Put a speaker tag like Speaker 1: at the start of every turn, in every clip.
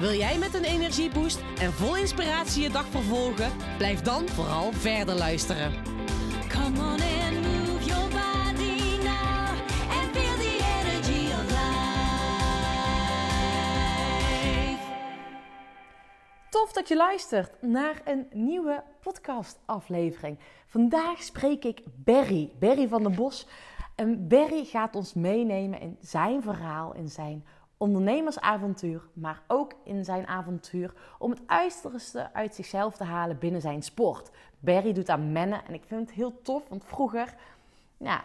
Speaker 1: Wil jij met een energieboost en vol inspiratie je dag vervolgen? Blijf dan vooral verder luisteren.
Speaker 2: Come on and move your body now and feel the energy of life.
Speaker 3: Tof dat je luistert naar een nieuwe podcastaflevering. Vandaag spreek ik Berry, Berry van den Bos. En Berry gaat ons meenemen in zijn verhaal, in zijn ondernemersavontuur, maar ook in zijn avontuur om het uiterste uit zichzelf te halen binnen zijn sport. Berry doet aan mennen en ik vind het heel tof, want vroeger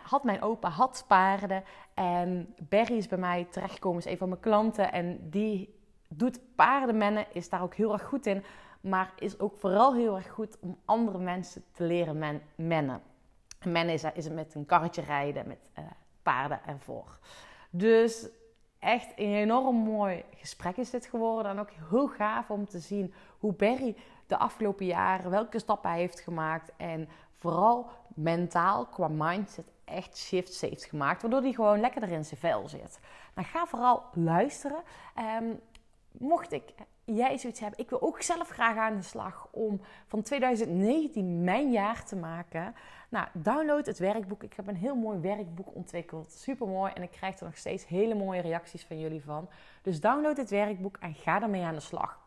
Speaker 3: had mijn opa had paarden en Berry is bij mij terechtgekomen, is een van mijn klanten en die doet paardenmennen, is daar ook heel erg goed in, maar is ook vooral heel erg goed om andere mensen te leren men, mennen. En mennen is, is met een karretje rijden met uh, paarden ervoor. Dus echt een enorm mooi gesprek is dit geworden. En ook heel gaaf om te zien hoe Berry de afgelopen jaren, welke stappen hij heeft gemaakt. En vooral mentaal, qua mindset, echt shifts heeft gemaakt. Waardoor hij gewoon lekker in zijn vel zit. Nou, ga vooral luisteren. Um, mocht ik jij zoiets hebben, ik wil ook zelf graag aan de slag om van 2019 mijn jaar te maken. Nou, download het werkboek. Ik heb een heel mooi werkboek ontwikkeld. Super mooi. En ik krijg er nog steeds hele mooie reacties van jullie van. Dus download het werkboek en ga ermee aan de slag.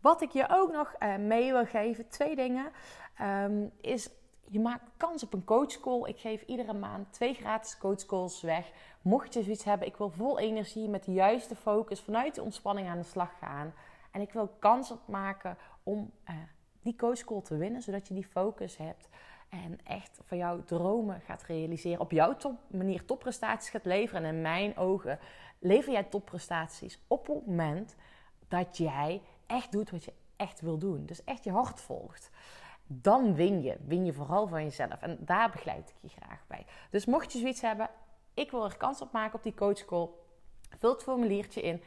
Speaker 3: Wat ik je ook nog uh, mee wil geven, twee dingen, um, is je maakt kans op een coachcall. Ik geef iedere maand twee gratis coachcalls weg. Mocht je zoiets hebben, ik wil vol energie met de juiste focus vanuit de ontspanning aan de slag gaan. En ik wil kans op maken om uh, die coachcall te winnen, zodat je die focus hebt. En echt van jouw dromen gaat realiseren. Op jouw top, manier topprestaties gaat leveren. En in mijn ogen lever jij topprestaties op het moment dat jij echt doet wat je echt wil doen. Dus echt je hart volgt dan win je. Win je vooral van jezelf. En daar begeleid ik je graag bij. Dus mocht je zoiets hebben, ik wil er kans op maken op die coachcall. Vul het formuliertje in.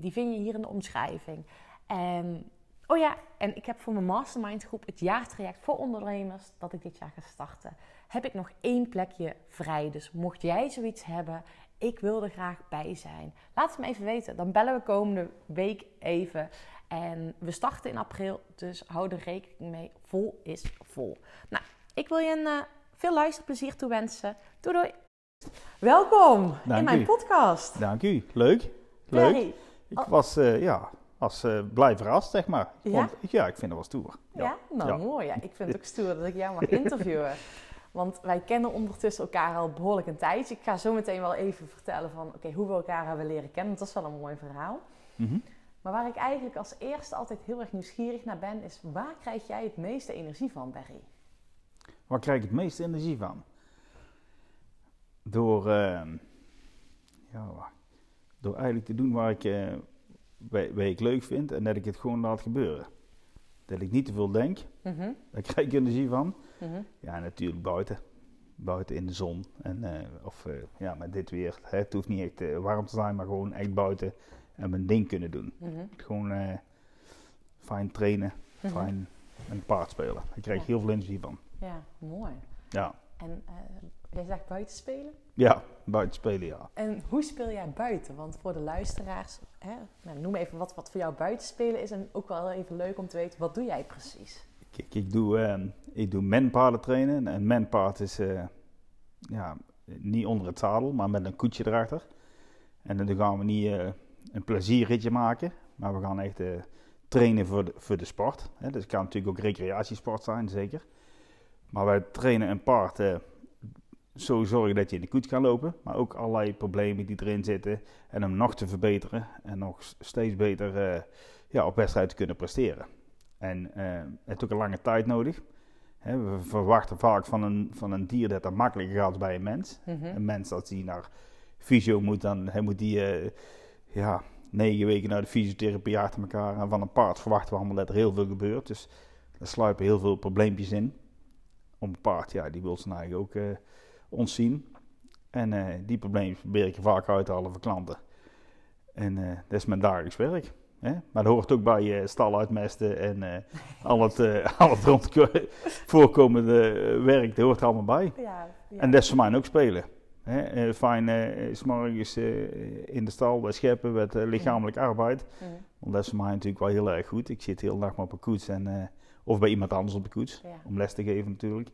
Speaker 3: Die vind je hier in de omschrijving. En, oh ja, en ik heb voor mijn mastermind groep het jaartraject voor ondernemers dat ik dit jaar ga starten. Heb ik nog één plekje vrij. Dus mocht jij zoiets hebben, ik wil er graag bij zijn. Laat het me even weten. Dan bellen we komende week even. En we starten in april, dus hou er rekening mee. Vol is vol. Nou, ik wil je een, uh, veel luisterplezier toewensen. Doei doei. Welkom
Speaker 4: Dank
Speaker 3: in mijn
Speaker 4: u.
Speaker 3: podcast.
Speaker 4: Dank u. Leuk. Leuk. Ik
Speaker 3: Oh.
Speaker 4: was, eh, ja, was eh, blij verrast, zeg maar.
Speaker 3: Ja?
Speaker 4: ja, ik vind het wel stoer.
Speaker 3: Ja, nou
Speaker 4: Ja.
Speaker 3: mooi. Ja, ik vind het ook stoer dat ik jou mag interviewen. Want wij kennen ondertussen elkaar al behoorlijk een tijdje. Ik ga zo meteen wel even vertellen van oké, hoe we elkaar hebben leren kennen. Want dat is wel een mooi verhaal.
Speaker 4: Mhm.
Speaker 3: Maar waar ik eigenlijk als eerste altijd heel erg nieuwsgierig naar ben, is waar krijg jij het meeste energie van, Barry?
Speaker 4: Waar krijg ik het meeste energie van? Door, eh, ja, door eigenlijk te doen waar ik, waar, waar ik leuk vind en dat ik het gewoon laat gebeuren. Dat ik niet te veel denk,
Speaker 3: Mhm,
Speaker 4: daar krijg ik energie van.
Speaker 3: mhm.
Speaker 4: Ja, natuurlijk buiten. Buiten in de zon. En, eh, of ja, met dit weer. Hè, het hoeft niet echt warm te zijn, maar gewoon echt buiten en mijn ding kunnen doen.
Speaker 3: mhm,
Speaker 4: Gewoon eh, fijn trainen,
Speaker 3: mhm.
Speaker 4: fijn een paard spelen. Daar krijg heel veel energie van.
Speaker 3: Ja, mooi.
Speaker 4: Ja,
Speaker 3: En eh, jij zegt buiten spelen.
Speaker 4: ja buiten spelen, ja.
Speaker 3: En hoe speel jij buiten? Want voor de luisteraars, hè, nou, noem even wat, wat voor jou buiten spelen is. En ook wel even leuk om te weten, wat doe jij precies?
Speaker 4: Kijk, ik doe, eh, ik doe menpaarden trainen. En menpaard is eh, ja, niet onder het zadel, maar met een koetje erachter. En dan gaan we niet een plezierritje maken, maar we gaan echt eh, trainen voor de, voor de sport. Hè. Dus het kan natuurlijk ook recreatiesport zijn, zeker. Maar wij trainen een paard eh, zo zorgen dat je in de koets kan lopen, maar ook allerlei problemen die erin zitten. En hem nog te verbeteren en nog steeds beter eh, ja, op wedstrijd te kunnen presteren. En het heeft ook een lange tijd nodig. Hè, we verwachten vaak van een, van een dier dat dat makkelijker gaat bij een mens.
Speaker 3: Mhm.
Speaker 4: Een mens als die naar fysio moet, dan hij moet die ja, negen weken naar de fysiotherapie achter elkaar. En van een paard verwachten we allemaal dat er heel veel gebeurt. Dus er sluipen heel veel probleempjes in. Om een paard, ja, die wil zijn eigen ook eh, ons zien. En eh, die problemen probeer ik vaak uit te halen voor klanten. En eh, dat is mijn dagelijks werk. Hè? Maar dat hoort ook bij stal uitmesten en al het, al het rond voorkomende werk. Dat hoort er allemaal bij.
Speaker 3: Ja, ja.
Speaker 4: En dat is voor mij ook spelen. Hè? Eh, fijn, eh, s morgens eh, in de stal bij scheppen met lichamelijk arbeid. Want dat is voor mij natuurlijk wel heel erg goed. Ik zit heel dag maar op een koets en, of bij iemand anders op de koets.
Speaker 3: Ja.
Speaker 4: Om les te geven natuurlijk.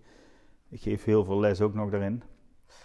Speaker 4: Ik geef heel veel les ook nog daarin.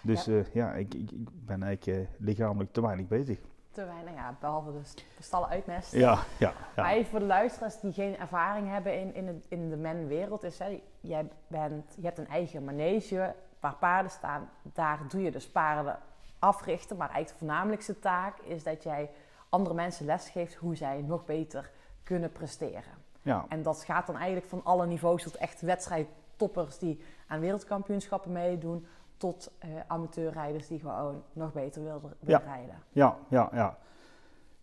Speaker 4: Dus
Speaker 3: Ja.
Speaker 4: ja, ja ik, ik, ik ben eigenlijk lichamelijk te weinig bezig.
Speaker 3: Te weinig, ja, behalve de st- stallen uitmesten.
Speaker 4: Ja, ja,
Speaker 3: Maar
Speaker 4: ja.
Speaker 3: even voor de luisteraars die geen ervaring hebben in, in, het, in de menwereld, is hè, jij bent, je hebt een eigen manege waar paarden staan. Daar doe je dus paarden africhten, maar eigenlijk de voornamelijkste taak is dat jij andere mensen lesgeeft hoe zij nog beter kunnen presteren.
Speaker 4: ja.
Speaker 3: En dat gaat dan eigenlijk van alle niveaus tot echt wedstrijdtoppers die aan wereldkampioenschappen meedoen, tot eh, amateurrijders die gewoon nog beter willen, rijden.
Speaker 4: Ja, ja, ja.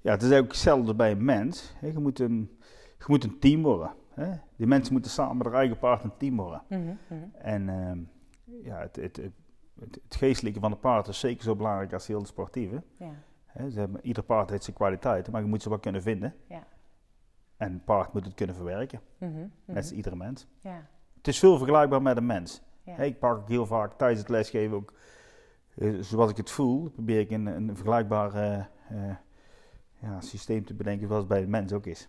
Speaker 4: Ja, het is ook hetzelfde bij een mens. Je, moet een, je moet een team worden. Die mensen moeten samen met hun eigen paard een team worden.
Speaker 3: Mhm.
Speaker 4: En ehm, ja, het, het, het, geestelijke van de paard is zeker zo belangrijk als heel de sportieve.
Speaker 3: Ja.
Speaker 4: Hè. Ze hebben, ieder paard heeft zijn kwaliteiten, maar je moet ze wel kunnen vinden.
Speaker 3: Ja.
Speaker 4: En een paard moet het kunnen verwerken,
Speaker 3: Mhm, mhm.
Speaker 4: net als iedere mens.
Speaker 3: Ja.
Speaker 4: Het is veel vergelijkbaar met een mens.
Speaker 3: Ja.
Speaker 4: Hè, ik pak ook heel vaak tijdens het lesgeven ook, eh, zoals ik het voel, probeer ik een, een vergelijkbaar eh, eh, ja, systeem te bedenken zoals het bij de mens ook is.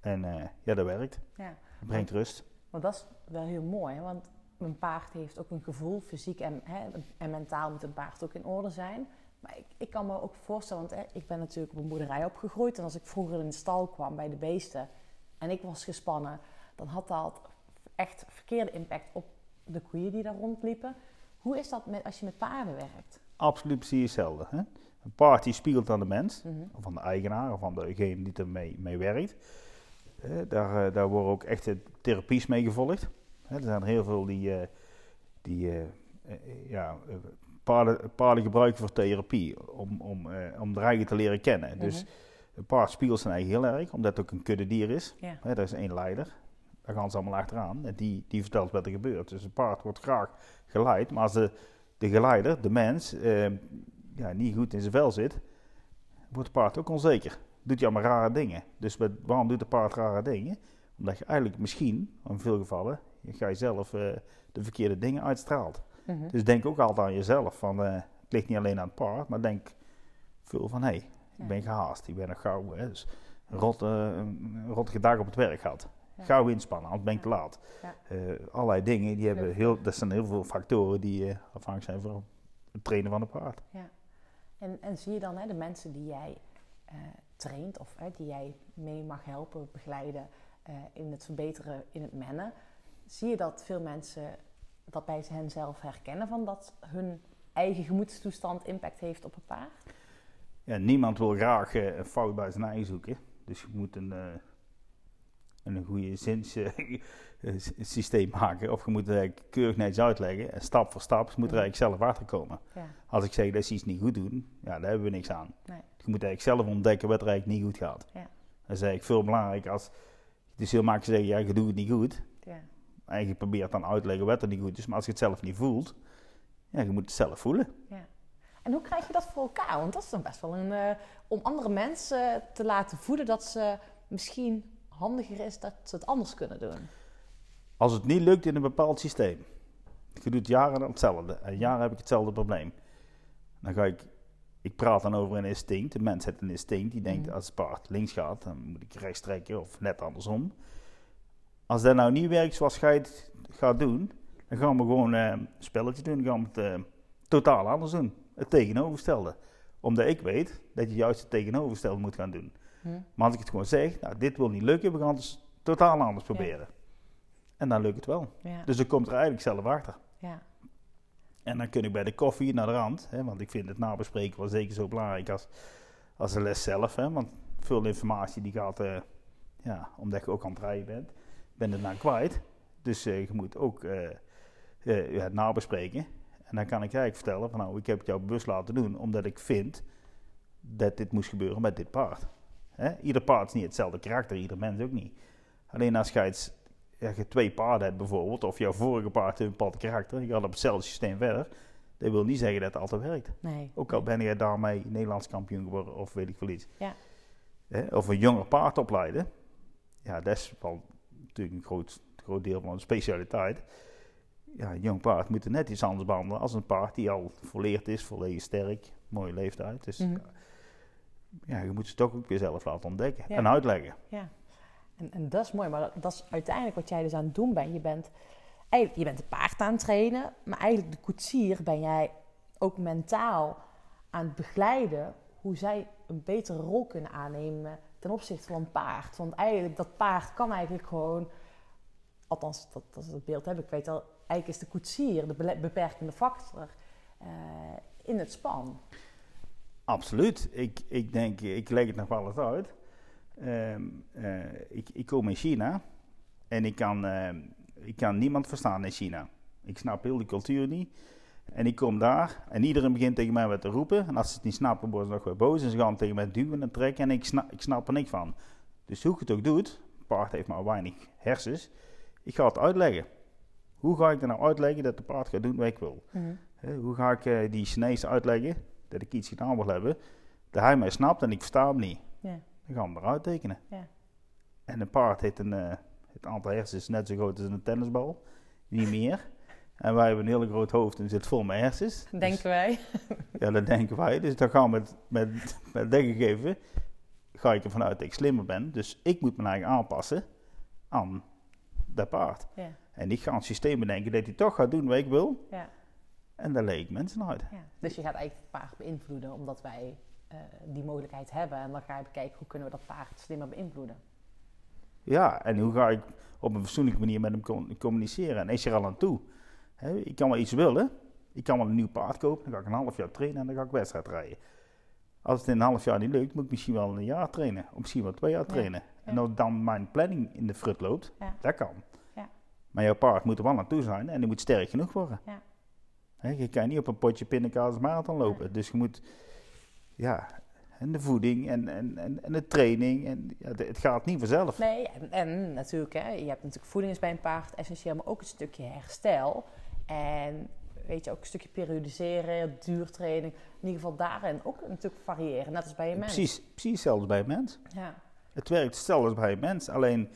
Speaker 4: En ja, dat werkt.
Speaker 3: Ja.
Speaker 4: Dat brengt rust.
Speaker 3: Maar dat is wel heel mooi, hè? want een paard heeft ook een gevoel, fysiek en, hè, en mentaal moet een paard ook in orde zijn. Maar ik, ik kan me ook voorstellen, want hè, ik ben natuurlijk op een boerderij opgegroeid. En als ik vroeger in de stal kwam bij de beesten en ik was gespannen, dan had dat echt verkeerde impact op de koeien die daar rondliepen. Hoe is dat met, als je met paarden werkt?
Speaker 4: Absoluut precies hetzelfde. Hè? Een paard die spiegelt aan de mens,
Speaker 3: Mhm.
Speaker 4: of aan de eigenaar, of aan degene die ermee mee werkt. Eh, daar, eh, daar worden ook echte therapies mee gevolgd. Er zijn er heel veel die, eh, die eh, eh, ja, paarden, paarden gebruiken voor therapie, om, om, om de eigen te leren kennen. Dus
Speaker 3: Mhm.
Speaker 4: een paard spiegelt zijn eigen heel erg, omdat het ook een kuddedier is.
Speaker 3: Ja.
Speaker 4: Hè, er is één leider, daar gaan ze allemaal achteraan en die, die vertelt wat er gebeurt. Dus een paard wordt graag geleid, maar als de, de geleider, de mens, eh, ja, niet goed in zijn vel zit, wordt het paard ook onzeker. Doet hij allemaal rare dingen. Dus met, waarom doet het paard rare dingen? Omdat je eigenlijk misschien, in veel gevallen, je ga je zelf eh, de verkeerde dingen uitstraalt.
Speaker 3: Mhm.
Speaker 4: Dus denk ook altijd aan jezelf. Van, eh, het ligt niet alleen aan het paard, maar denk veel van hé, hey,
Speaker 3: Ja.
Speaker 4: ik ben gehaast, ik ben nog gauw. Hè, dus een, rotte, een, rottige dag op het werk gehad.
Speaker 3: Ja.
Speaker 4: Gauw inspannen, anders ben ik te laat. Eh, allerlei dingen, die hebben heel, dat zijn heel veel factoren die eh, afhankelijk zijn van het trainen van een paard.
Speaker 3: En, en zie je dan hè, de mensen die jij eh, traint of die jij mee mag helpen, begeleiden eh, in het verbeteren, in het mennen, zie je dat veel mensen dat bij hen zelf herkennen van dat hun eigen gemoedstoestand impact heeft op een paard?
Speaker 4: Ja, niemand wil graag eh, een fout bij zijn eigen zoeken. Dus je moet een, eh, een goede zinssysteem maken. Of je moet het eigenlijk keurig netjes uitleggen. En stap voor stap moet er eigenlijk zelf achter komen.
Speaker 3: Ja,
Speaker 4: Als ik zeg dat ze iets niet goed doen, ja, daar hebben we niks aan.
Speaker 3: Nee.
Speaker 4: Je moet eigenlijk zelf ontdekken wat er eigenlijk niet goed gaat.
Speaker 3: Ja.
Speaker 4: Dat is eigenlijk veel belangrijker als... Het is heel makkelijk zeggen, ja, je doet het niet goed.
Speaker 3: ja,
Speaker 4: En je probeert dan uit te leggen wat er niet goed is. Maar als je het zelf niet voelt, ja, je moet het zelf voelen.
Speaker 3: ja. En hoe krijg je dat voor elkaar? Want dat is dan best wel een... eh, om andere mensen te laten voelen dat ze misschien handiger is dat ze het anders kunnen doen.
Speaker 4: Als het niet lukt in een bepaald systeem, je doet jaren hetzelfde en jaren heb ik hetzelfde probleem. Dan ga ik, ik praat dan over een instinct. De mens heeft een instinct die denkt
Speaker 3: Mhm.
Speaker 4: als het paard links gaat, dan moet ik rechts trekken of net andersom. Als dat nou niet werkt zoals jij het gaat doen, dan gaan we gewoon eh, een spelletje doen. Dan gaan we het eh, totaal anders doen. Het tegenovergestelde. Omdat ik weet dat je juist het tegenovergestelde moet gaan doen.
Speaker 3: Hm?
Speaker 4: Maar als ik het gewoon zeg, nou dit wil niet lukken, we gaan het dus totaal anders proberen. En dan lukt het wel.
Speaker 3: Ja,
Speaker 4: Dus dan komt er eigenlijk zelf achter.
Speaker 3: ja,
Speaker 4: En dan kun ik bij de koffie naar de rand, hè, want ik vind het nabespreken wel zeker zo belangrijk als, als de les zelf. Hè, want veel informatie die gaat, eh, ja, omdat je ook aan het rijden bent, ben het dan kwijt. Dus eh, je moet ook eh, eh, het nabespreken. En dan kan ik eigenlijk vertellen van nou, ik heb het jou bewust laten doen, omdat ik vind dat dit moest gebeuren met dit paard. Hè? Ieder paard is niet hetzelfde karakter, ieder mens ook niet. Alleen als je, iets, je twee paarden hebt bijvoorbeeld, of jouw vorige paard heeft een bepaald karakter, je gaat op hetzelfde systeem verder, dat wil niet zeggen dat het altijd werkt.
Speaker 3: Nee.
Speaker 4: Ook al ben jij daarmee Nederlands kampioen geworden of weet ik veel iets.
Speaker 3: Ja.
Speaker 4: Hè? Of een jonger paard opleiden, ja, dat is wel natuurlijk een groot, groot deel van de specialiteit. Ja, een jong paard moet er net iets anders behandelen als een paard die al volleerd is, volledig sterk, mooie leeftijd. Dus
Speaker 3: Mhm.
Speaker 4: ja, je moet ze toch ook weer zelf laten ontdekken
Speaker 3: Ja.
Speaker 4: en uitleggen.
Speaker 3: Ja, en, en dat is mooi, maar dat, dat is uiteindelijk wat jij dus aan het doen bent. Je bent, je bent een paard aan het trainen, maar eigenlijk de koetsier ben jij ook mentaal aan het begeleiden hoe zij een betere rol kunnen aannemen ten opzichte van een paard. Want eigenlijk, dat paard kan eigenlijk gewoon, althans, dat, dat het beeld heb ik, weet al, eigenlijk is de koetsier de beperkende factor eh, in het span.
Speaker 4: Absoluut. Ik, ik denk, ik leg het nog wel eens uit. Ehm, eh, ik, ik kom in China en ik kan, ehm, ik kan niemand verstaan in China. Ik snap heel die cultuur niet. En ik kom daar en iedereen begint tegen mij wat te roepen. En als ze het niet snappen, worden ze nog weer boos. En ze gaan tegen mij duwen en trekken en ik snap, ik snap er niks van. Dus hoe ik het ook doet, het paard heeft maar weinig hersens. Ik ga het uitleggen. Hoe ga ik er nou uitleggen dat de paard gaat doen wat ik wil? Hè, hoe ga ik eh, die Chinees uitleggen dat ik iets gedaan wil hebben, dat hij mij snapt en ik versta hem niet? Dan gaan we eruit tekenen. En een paard heeft een, eh, het aantal hersens net zo groot als een tennisbal, niet meer. En wij hebben een heel groot hoofd en zit vol met hersens.
Speaker 3: Denken wij.
Speaker 4: Dus, ja, dat denken wij. Dus dan gaan we met, met, met dat gegeven, ga ik ervan uit dat ik slimmer ben. Dus ik moet mijn eigen aanpassen aan dat paard.
Speaker 3: Ja,
Speaker 4: En ik ga een systeem bedenken dat hij toch gaat doen wat ik wil.
Speaker 3: ja.
Speaker 4: En daar leek ik mensen uit.
Speaker 3: Ja, dus je gaat eigenlijk het paard beïnvloeden omdat wij eh, die mogelijkheid hebben. En dan ga je bekijken hoe kunnen we dat paard slimmer beïnvloeden.
Speaker 4: Ja, en hoe ga ik op een fatsoenlijke manier met hem communiceren? En is er al aan toe? Ik kan wel iets willen. Ik kan wel een nieuw paard kopen. Dan ga ik een half jaar trainen en dan ga ik wedstrijd rijden. Als het in een half jaar niet lukt, moet ik misschien wel een jaar trainen. Of misschien wel twee jaar trainen. En als dan mijn planning in de frut loopt,
Speaker 3: Ja.
Speaker 4: dat kan.
Speaker 3: Ja.
Speaker 4: Maar jouw paard moet er wel naartoe zijn en die moet sterk genoeg worden. Je kan niet op een potje pindakaas marathon lopen. Dus je moet, ja, en de voeding en, en, en, en de training. En, ja, het gaat niet vanzelf.
Speaker 3: Nee, en, en natuurlijk, hè, je hebt natuurlijk voeding is bij een paard essentieel, maar ook een stukje herstel. En weet je, ook een stukje periodiseren, duurtraining. In ieder geval daarin ook natuurlijk variëren, net als bij een mens.
Speaker 4: Precies, precies hetzelfde bij een mens.
Speaker 3: Ja,
Speaker 4: Het werkt hetzelfde als bij een mens. Alleen,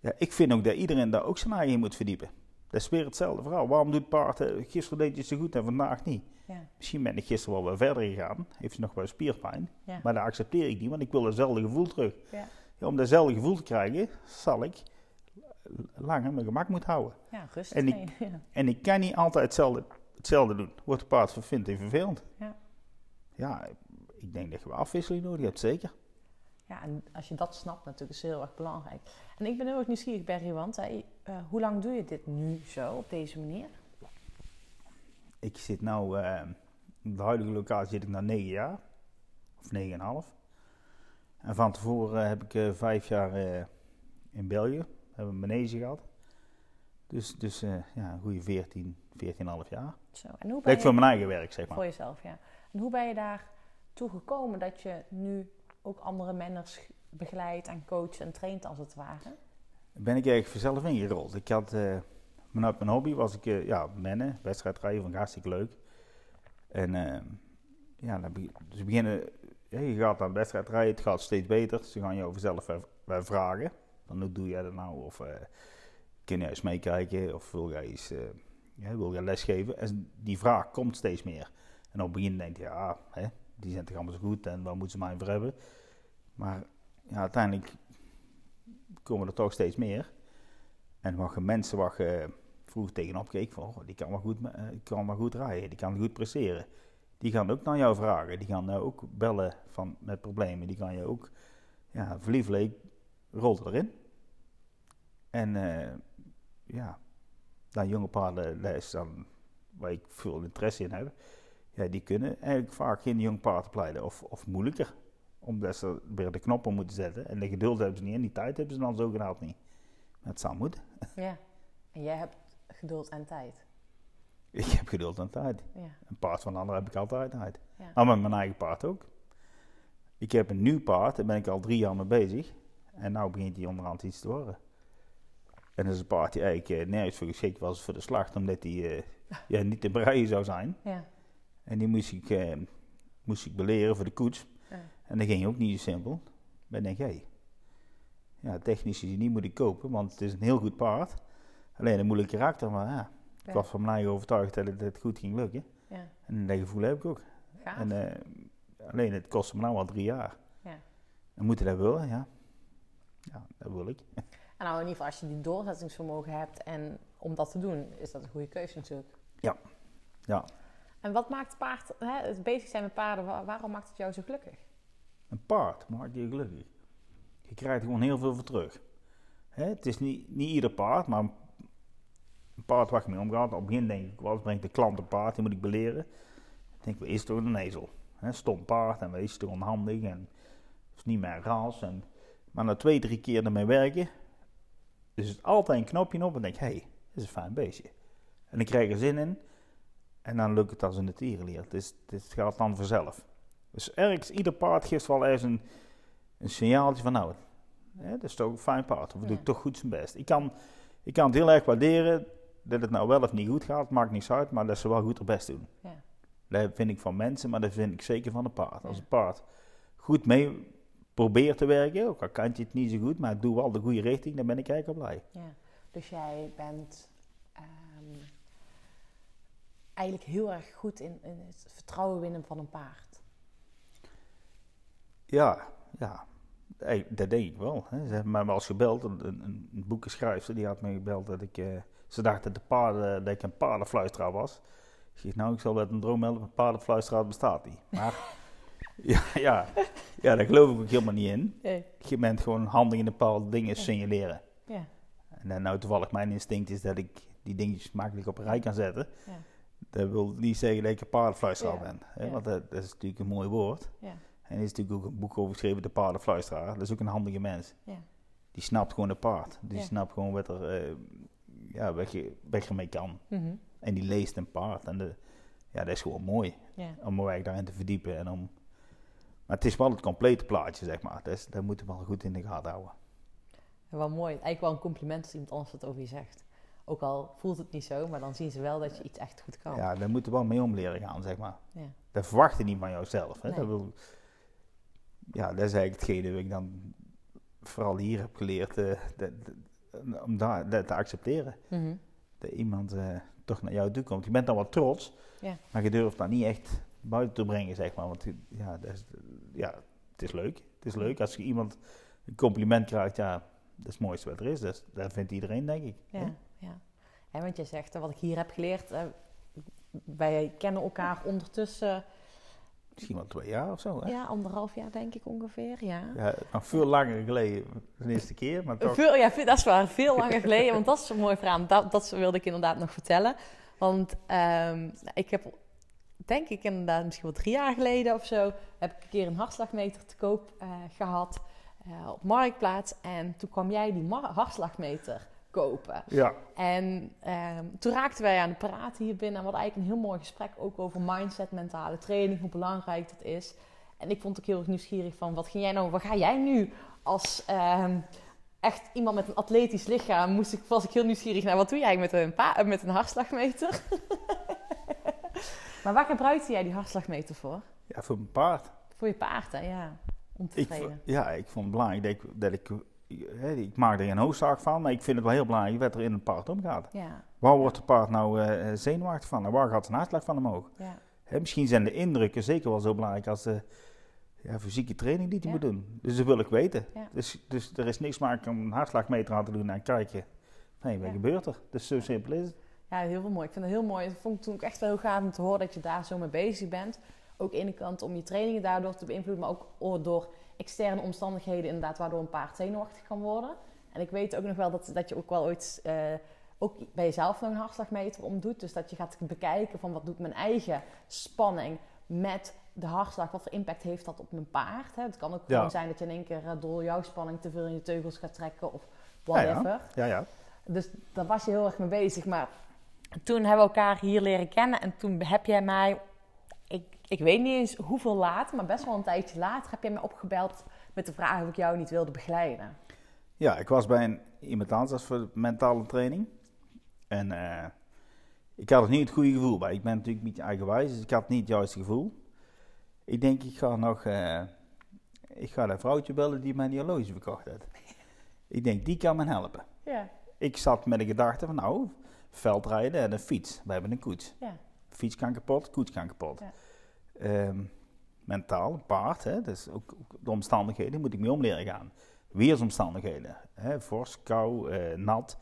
Speaker 4: ja, ik vind ook dat iedereen daar ook zijn eigen in moet verdiepen. Dat is weer hetzelfde verhaal. Waarom doet paard, eh, gisteren deed je zo goed en vandaag niet?
Speaker 3: ja,
Speaker 4: Misschien ben ik gisteren wel weer verder gegaan. Heeft ze nog wel spierpijn.
Speaker 3: ja.
Speaker 4: Maar dat accepteer ik niet, want ik wil hetzelfde gevoel terug.
Speaker 3: Ja.
Speaker 4: Ja, om datzelfde gevoel te krijgen, zal ik langer mijn gemak moeten houden.
Speaker 3: ja rustig
Speaker 4: En ik-
Speaker 3: ja.
Speaker 4: En ik kan niet altijd hetzelfde, hetzelfde doen. Wordt het paard vindt hij vervelend.
Speaker 3: Ja.
Speaker 4: Ja, ik denk dat je wel afwisseling nodig hebt, zeker.
Speaker 3: Ja, en als je dat snapt natuurlijk, is heel erg belangrijk. En ik ben heel erg nieuwsgierig, Berry, want eh, hoe lang doe je dit nu zo, op deze manier?
Speaker 4: Ik zit nou, eh, op de huidige locatie zit ik na negen jaar. Of negen en half. En van tevoren heb ik eh, vijf jaar eh, in België. Hebben we een manege gehad. Dus, dus eh, ja, een goede 14, 14,5 jaar.
Speaker 3: Zo. En hoe ben je...
Speaker 4: voor mijn eigen werk, zeg maar.
Speaker 3: Voor jezelf, ja. En hoe ben je daar toe gekomen dat je nu ook andere menners begeleidt en coacht en traint als het ware?
Speaker 4: ben ik eigenlijk vanzelf ingerold. Ik had, eh, vanuit mijn hobby was ik, eh, ja, mennen, wedstrijdrijden, vond ik hartstikke leuk. En eh, ja, dan be- dus beginnen, ja, je gaat aan wedstrijd rijden, het gaat steeds beter. Ze gaan je over zelf vragen. Van hoe doe jij dat nou? Of eh, kun jij eens meekijken? Of wil jij eens, eh, ja, wil jij lesgeven? En die vraag komt steeds meer. En op het begin denk je, ja, hè, die zijn toch allemaal zo goed en waar moeten ze mij voor hebben? Maar ja, uiteindelijk komen er toch steeds meer. En wat je mensen wat je vroeger tegenop keek, van, die kan wel, goed, eh, kan wel goed rijden, die kan goed presteren. Die gaan ook naar jou vragen, die gaan ook bellen van, met problemen, die gaan je ook, ja, verliefd rolt erin. En eh, ja, dan jonge paarden, dat is dan waar ik veel interesse in heb, ja, die kunnen eigenlijk vaak geen jong paard opleiden, of, of moeilijker omdat ze weer de knoppen moeten zetten. En de geduld hebben ze niet en die tijd hebben ze dan zogenaamd niet. Maar het zou moeten.
Speaker 3: Ja. En jij hebt geduld en tijd.
Speaker 4: Ik heb geduld en tijd.
Speaker 3: Ja.
Speaker 4: Een paard van een ander heb ik altijd tijd.
Speaker 3: Ja.
Speaker 4: Maar met mijn eigen paard ook. ik heb een nieuw paard, daar ben ik al drie jaar mee bezig. En nou begint hij onderhand iets te worden. En dat is een paard die eigenlijk eh, nergens voor geschikt was voor de slacht, omdat hij eh, ja, niet te breien zou zijn.
Speaker 3: Ja.
Speaker 4: En die moest ik, eh, moest ik beleren voor de koets.
Speaker 3: Ja.
Speaker 4: En dat ging ook niet zo simpel. Maar ik denk, hé, ja, technisch gezien die moet ik kopen, want het is een heel goed paard. Alleen een moeilijk karakter, maar ja, ik was van mij overtuigd dat het, het goed ging lukken.
Speaker 3: Ja.
Speaker 4: En dat gevoel heb ik ook. En, alleen het kostte me nou al drie jaar.
Speaker 3: Ja.
Speaker 4: En moet je dat willen? Ja. Ja, dat wil ik.
Speaker 3: En nou, in ieder geval, als je die doorzettingsvermogen hebt en om dat te doen, is dat een goede keuze natuurlijk.
Speaker 4: Ja. Ja.
Speaker 3: En wat maakt paard, hè, het bezig zijn met paarden, wa- waarom maakt het jou zo gelukkig?
Speaker 4: Een paard maakt je gelukkig. Je krijgt er gewoon heel veel voor terug. Hè, het is niet, niet ieder paard, maar een paard waar ik mee omgaat. Op het begin denk ik, wat brengt de klant een paard, die moet ik beleren. Ik denk, is toch een ezel? Hè, stom paard en wees toch onhandig en is niet meer ras. En, maar na twee, drie keer ermee werken, is het altijd een knopje op en denk hé, hey, dit is een fijn beestje. En ik krijg er zin in en dan lukt het als een tierenleer. Het, is, het gaat dan vanzelf. Dus ergens, ieder paard geeft wel ergens een, een signaaltje van nou, hè, dat is toch een fijn paard. Of
Speaker 3: Ja.
Speaker 4: doet toch goed zijn best. Ik kan, ik kan het heel erg waarderen dat het nou wel of niet goed gaat, maakt niks uit, maar dat ze wel goed haar best doen.
Speaker 3: Ja.
Speaker 4: Dat vind ik van mensen, maar dat vind ik zeker van een paard. Als een paard goed mee probeert te werken, ook al kan je het niet zo goed, maar doet wel de goede richting, dan ben ik eigenlijk al blij.
Speaker 3: Ja. Dus jij bent ehm, eigenlijk heel erg goed in, in het vertrouwen winnen van een paard.
Speaker 4: Ja, ja. Hey, dat denk ik wel. Hè. Ze hebben mij wel eens gebeld, een, een, een boekenschrijfster, die had me gebeld dat ik... eh, ze dacht dat, de paarden, dat ik een paardenfluisteraar was. Ik zeg, nou, ik zal met een droom melden, een paardenfluisteraar bestaat niet. Maar, ja, ja, ja, daar geloof ik ook helemaal niet in.
Speaker 3: Nee.
Speaker 4: Je bent gewoon handig in bepaalde dingen signaleren.
Speaker 3: Ja.
Speaker 4: En dan nou toevallig mijn instinct is dat ik die dingetjes makkelijk op een rij kan zetten.
Speaker 3: Ja.
Speaker 4: Dat wil niet zeggen dat ik een paardenfluisteraar
Speaker 3: Ja.
Speaker 4: ben. Hè? Want dat, dat is natuurlijk een mooi woord.
Speaker 3: Ja.
Speaker 4: En er is natuurlijk ook een boek over geschreven, De Paardenfluisteraar. Dat is ook een handige mens.
Speaker 3: Ja.
Speaker 4: Die snapt gewoon een paard. Die snapt gewoon wat er, eh, ja, wat, je, wat je ermee kan.
Speaker 3: Mhm.
Speaker 4: En die leest een paard. En de, ja, dat is gewoon mooi. Om me daarin te verdiepen. En om, maar het is wel het complete plaatje, zeg maar. Dat, is, dat moeten we wel goed in de gaten houden.
Speaker 3: Wel mooi. Eigenlijk wel een compliment als iemand anders het over je zegt. Ook al voelt het niet zo, maar dan zien ze wel dat je iets echt goed kan.
Speaker 4: Ja, daar moeten we wel mee om leren gaan, zeg maar.
Speaker 3: Ja.
Speaker 4: Dat verwacht je niet van jouzelf. Hè?
Speaker 3: Nee.
Speaker 4: Dat wil, ja, dat is eigenlijk hetgene wat ik dan vooral hier heb geleerd. eh, dat- dat- om daar, dat te accepteren.
Speaker 3: Mhm.
Speaker 4: Dat iemand eh, toch naar jou toe komt. Je bent dan wat trots,
Speaker 3: Ja.
Speaker 4: maar je durft dat niet echt buiten te brengen, zeg maar. Want ja, dat is, ja, het is leuk. Het is leuk als je iemand een compliment krijgt. Ja, dat is het mooiste wat er is. Dat, dat vindt iedereen, denk ik.
Speaker 3: Ja,
Speaker 4: hè?
Speaker 3: ja. ja, want je zegt, wat ik hier heb geleerd, eh, wij kennen elkaar ondertussen,
Speaker 4: Misschien wel twee jaar of zo. Hè?
Speaker 3: ja, anderhalf jaar denk ik ongeveer, ja.
Speaker 4: Ja, nog veel langer geleden, de eerste keer, maar toch.
Speaker 3: Veel, ja, dat is waar, veel langer geleden, want dat is een mooi verhaal. Dat, dat wilde ik inderdaad nog vertellen. Want ehm, ik heb, denk ik inderdaad, misschien wel drie jaar geleden of zo, heb ik een keer een hartslagmeter te koop eh, gehad eh, op Marktplaats. En toen kwam jij die hartslagmeter kopen.
Speaker 4: Ja,
Speaker 3: En ehm, toen raakten wij aan de praten hier binnen. En we hadden eigenlijk een heel mooi gesprek ook over mindset, mentale training, hoe belangrijk dat is. En ik vond ook heel erg nieuwsgierig van, wat, ging jij nou, wat ga jij nu als ehm, echt iemand met een atletisch lichaam, moest ik, was ik heel nieuwsgierig naar, wat doe jij met een, pa- met een hartslagmeter? maar waar gebruikte jij die hartslagmeter voor?
Speaker 4: ja voor mijn paard.
Speaker 3: Voor je paard, hè? Ja, om te
Speaker 4: Ik, ja, ik vond het belangrijk dat ik, dat ik, ik maak er geen hoofdzaak van, maar ik vind het wel heel belangrijk wat er in een paard omgaat.
Speaker 3: Ja,
Speaker 4: Waar wordt het paard nou eh, zenuwachtig van en waar gaat zijn hartslag van omhoog?
Speaker 3: ja,
Speaker 4: Hè, misschien zijn de indrukken zeker wel zo belangrijk als de ja, fysieke training die hij moet doen. Dus dat wil ik weten.
Speaker 3: Ja.
Speaker 4: Dus, dus er is niks maken om een hartslagmeter aan te doen en kijken, hé, wat
Speaker 3: Ja.
Speaker 4: gebeurt er? Dus zo simpel is het.
Speaker 3: Ja, heel veel mooi. Ik vind het heel mooi. Dat vond ik toen ook echt wel heel gaaf om te horen dat je daar zo mee bezig bent. Ook ene kant om je trainingen daardoor te beïnvloeden, maar ook door externe omstandigheden inderdaad, waardoor een paard zenuwachtig kan worden. En ik weet ook nog wel dat, dat je ook wel ooit eh, ook bij jezelf nog een hartslagmeter om doet. Dus dat je gaat bekijken van wat doet mijn eigen spanning met de hartslag, wat voor impact heeft dat op mijn paard. Hè? Het kan ook
Speaker 4: Ja.
Speaker 3: gewoon zijn dat je in één keer eh, door jouw spanning te veel in je teugels gaat trekken of
Speaker 4: Ja, ja.
Speaker 3: whatever.
Speaker 4: Ja, ja.
Speaker 3: Dus daar was je heel erg mee bezig. Maar toen hebben we elkaar hier leren kennen. En toen heb jij mij... Ik, ik weet niet eens hoeveel later, maar best wel een tijdje later heb jij me opgebeld met de vraag of ik jou niet wilde begeleiden.
Speaker 4: Ja, ik was bij een, iemand anders voor mentale training. En eh, ik had er niet het goede gevoel bij. Ik ben natuurlijk beetje eigenwijs, dus ik had niet het juiste gevoel. Ik denk, ik ga nog... eh, ik ga dat vrouwtje bellen die mijn horloge verkocht heeft. Ik denk, die kan me helpen.
Speaker 3: Ja,
Speaker 4: Ik zat met de gedachte van, nou, veldrijden en een fiets. We hebben een koets.
Speaker 3: ja,
Speaker 4: Fiets kan kapot, koets kan kapot.
Speaker 3: Ja.
Speaker 4: Ehm, mentaal, een paard, hè, dus ook, ook de omstandigheden moet ik mee om leren gaan. Weersomstandigheden, hè, vorst, kou, eh, nat.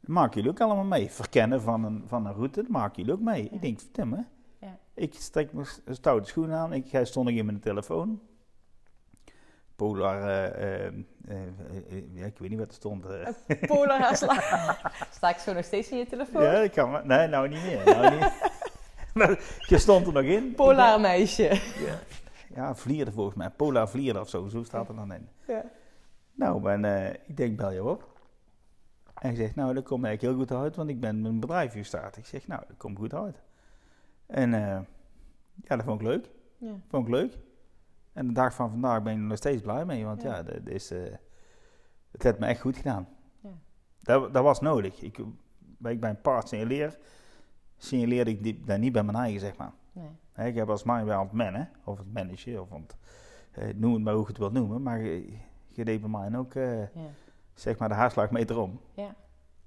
Speaker 4: Dat maken jullie ook allemaal mee. Verkennen van een, van een route, dat maken jullie ook mee.
Speaker 3: Ja.
Speaker 4: Ik denk, Tim, hè.
Speaker 3: Ja.
Speaker 4: Ik strek mijn stoute schoenen aan, ik, hij stond nog in mijn telefoon. Polar, eh, eh, eh, ja, ik weet niet wat er stond.
Speaker 3: Polar Sta ik zo nog steeds in je telefoon?
Speaker 4: Ja, ik kan, maar- nee, nou niet meer. Nou niet. maar je stond er nog in.
Speaker 3: Polar meisje.
Speaker 4: Ja, ja vlierde volgens mij. Polar vlierde of zo, zo staat er dan in.
Speaker 3: Ja.
Speaker 4: Nou, en eh, ik denk, bel je op. En hij zegt, nou, dat komt eigenlijk heel goed uit, want ik ben mijn bedrijf gestart. Ik zeg, nou, dat komt goed uit. En eh, ja, dat vond ik leuk.
Speaker 3: Ja.
Speaker 4: Vond ik leuk. En de dag van vandaag ben ik er nog steeds blij mee, want
Speaker 3: Ja.
Speaker 4: ja, dat is, eh, het heeft me echt goed gedaan.
Speaker 3: Ja.
Speaker 4: Dat, dat was nodig. Ik, bij- ik bij een paard signaleer, signaleerde ik dat niet bij mijn eigen, zeg maar.
Speaker 3: Nee.
Speaker 4: Ik heb als mij wel aan het mannen, of het managen, of aan het, eh, noem het maar hoe je het wilt noemen, maar je, je deed bij mij ook, eh,
Speaker 3: Ja.
Speaker 4: zeg maar, de haarslagmeter om.
Speaker 3: Ja.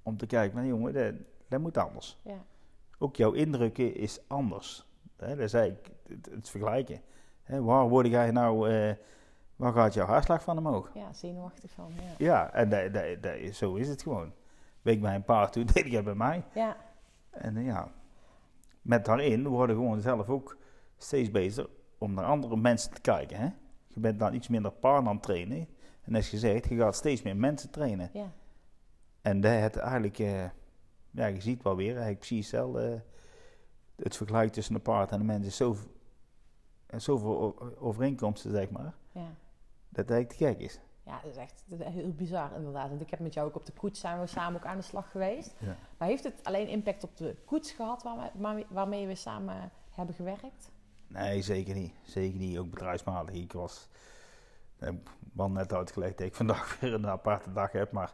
Speaker 4: Om te kijken, van jongen, dat, dat moet anders.
Speaker 3: Ja.
Speaker 4: Ook jouw indrukken is anders. Dat zei ik, het, het vergelijken. Hè, waar word jij nou, eh, waar gaat jouw hartslag van omhoog?
Speaker 3: ja, zenuwachtig van. Ja.
Speaker 4: Ja, en dat, dat, dat, zo is het gewoon. Week bij een paard toe, deed het bij mij.
Speaker 3: Ja.
Speaker 4: En eh, ja, met daarin worden gewoon zelf ook steeds bezig om naar andere mensen te kijken. Hè? Je bent dan iets minder paard aan het trainen. En als je zegt, je gaat steeds meer mensen trainen.
Speaker 3: Ja.
Speaker 4: En dat het eigenlijk, eh, ja, je ziet wel weer, eigenlijk precies hetzelfde. het vergelijk tussen de paard en de mens is zo, en zoveel overeenkomsten, zeg maar,
Speaker 3: Ja.
Speaker 4: dat het eigenlijk te gek is.
Speaker 3: Ja, dat is echt dat is heel bizar inderdaad. Want ik heb met jou ook op de koets zijn we samen ook aan de slag geweest.
Speaker 4: Ja.
Speaker 3: Maar heeft het alleen impact op de koets gehad waarmee, waarmee- we samen hebben gewerkt?
Speaker 4: Nee, zeker niet. Zeker niet. Ook bedrijfsmatig. Ik was, wel net uitgelegd dat ik vandaag weer een aparte dag heb, maar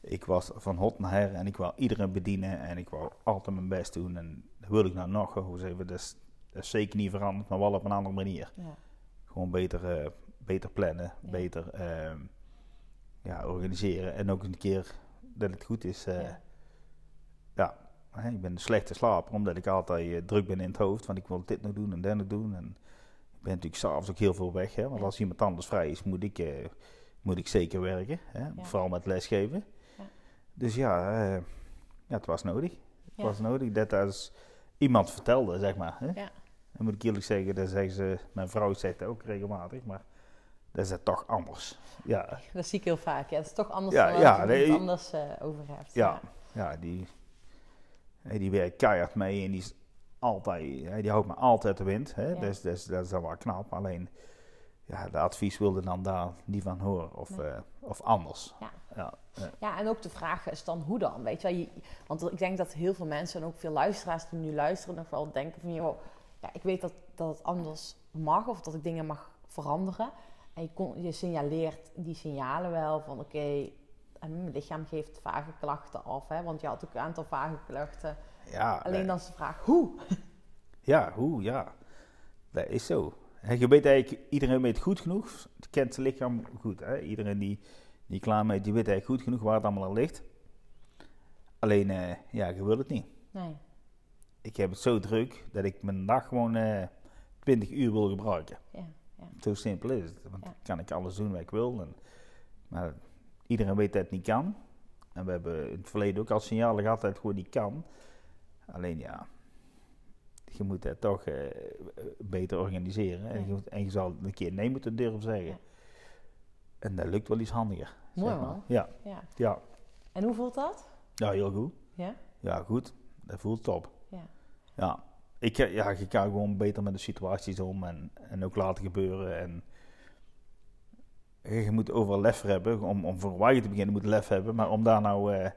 Speaker 4: ik was van hot naar her en ik wou iedereen bedienen en ik wou altijd mijn best doen. En dat wil ik nou nog, hoe zeggen we, dat is, dat is zeker niet veranderd, maar wel op een andere manier.
Speaker 3: Ja.
Speaker 4: Gewoon beter, eh, beter plannen,
Speaker 3: Ja.
Speaker 4: beter ehm, ja, organiseren en ook een keer dat het goed is. eh,
Speaker 3: Ja.
Speaker 4: hè, ik ben een slechte slaper omdat ik altijd eh, druk ben in het hoofd. Want ik wil dit nog doen en dat nog doen. En ik ben natuurlijk s'avonds ook heel veel weg. Hè, want als iemand anders vrij is, moet ik, eh, moet ik zeker werken. Hè. Vooral met lesgeven.
Speaker 3: Ja.
Speaker 4: Dus ja, eh, ja, het was nodig. Het was nodig dat als iemand vertelde, zeg maar. Hè.
Speaker 3: Ja.
Speaker 4: Dan moet ik eerlijk zeggen, dat zeggen ze, mijn vrouw zegt dat ook regelmatig. Maar dat is het toch anders. Ja,
Speaker 3: Dat zie ik heel vaak. Ja, het is toch anders
Speaker 4: Ja,
Speaker 3: dan
Speaker 4: ja,
Speaker 3: je
Speaker 4: nee,
Speaker 3: het anders eh, over hebt.
Speaker 4: Ja, ja die, die werkt keihard mee en die is altijd, die houdt me altijd de wind. Hè?
Speaker 3: Ja.
Speaker 4: Dus, dus dat is dan wel knap. Alleen, ja, de advies wilde dan daar niet van horen of,
Speaker 3: Nee.
Speaker 4: eh, of anders.
Speaker 3: Ja.
Speaker 4: Ja, ja.
Speaker 3: Ja, en ook de vraag is dan hoe dan, weet je wel. Je- Want ik denk dat heel veel mensen en ook veel luisteraars die nu luisteren nog wel denken van... Joh, ja, ik weet dat, dat het anders mag of dat ik dingen mag veranderen. En je, kon, je signaleert die signalen wel van oké, en mijn lichaam geeft vage klachten af. Hè, want je had ook een aantal vage klachten.
Speaker 4: Ja,
Speaker 3: Alleen
Speaker 4: nee.
Speaker 3: dan is de vraag hoe?
Speaker 4: ja, hoe, ja. Dat is zo. Hè, Je weet eigenlijk, iedereen weet goed genoeg, kent zijn lichaam goed. Hè? Iedereen die, die klaar mee, die weet eigenlijk goed genoeg waar het allemaal aan ligt. Alleen, eh, ja, je wil het niet.
Speaker 3: Nee,
Speaker 4: ik heb het zo druk dat ik mijn dag gewoon eh 20 uur wil gebruiken.
Speaker 3: ja, ja.
Speaker 4: Zo simpel is het. Want dan kan ik alles doen wat ik wil. En, maar iedereen weet dat het niet kan. En we hebben in het verleden ook al signalen gehad dat het gewoon niet kan. Alleen ja, je moet het toch eh, beter organiseren. En, je moet, en je zal een keer nee moeten durven zeggen. En dat lukt wel iets handiger.
Speaker 3: Mooi,
Speaker 4: zeg maar. Ja,
Speaker 3: ja.
Speaker 4: ja.
Speaker 3: En hoe voelt dat?
Speaker 4: ja, heel goed.
Speaker 3: Ja?
Speaker 4: Ja, goed. Dat voelt top.
Speaker 3: Ja.
Speaker 4: Ik, eh, ja, je kan gewoon beter met de situaties om en, en ook laten gebeuren. En je moet overal lef hebben. Om, om voor te beginnen moet lef hebben. Maar om daar nou, eh,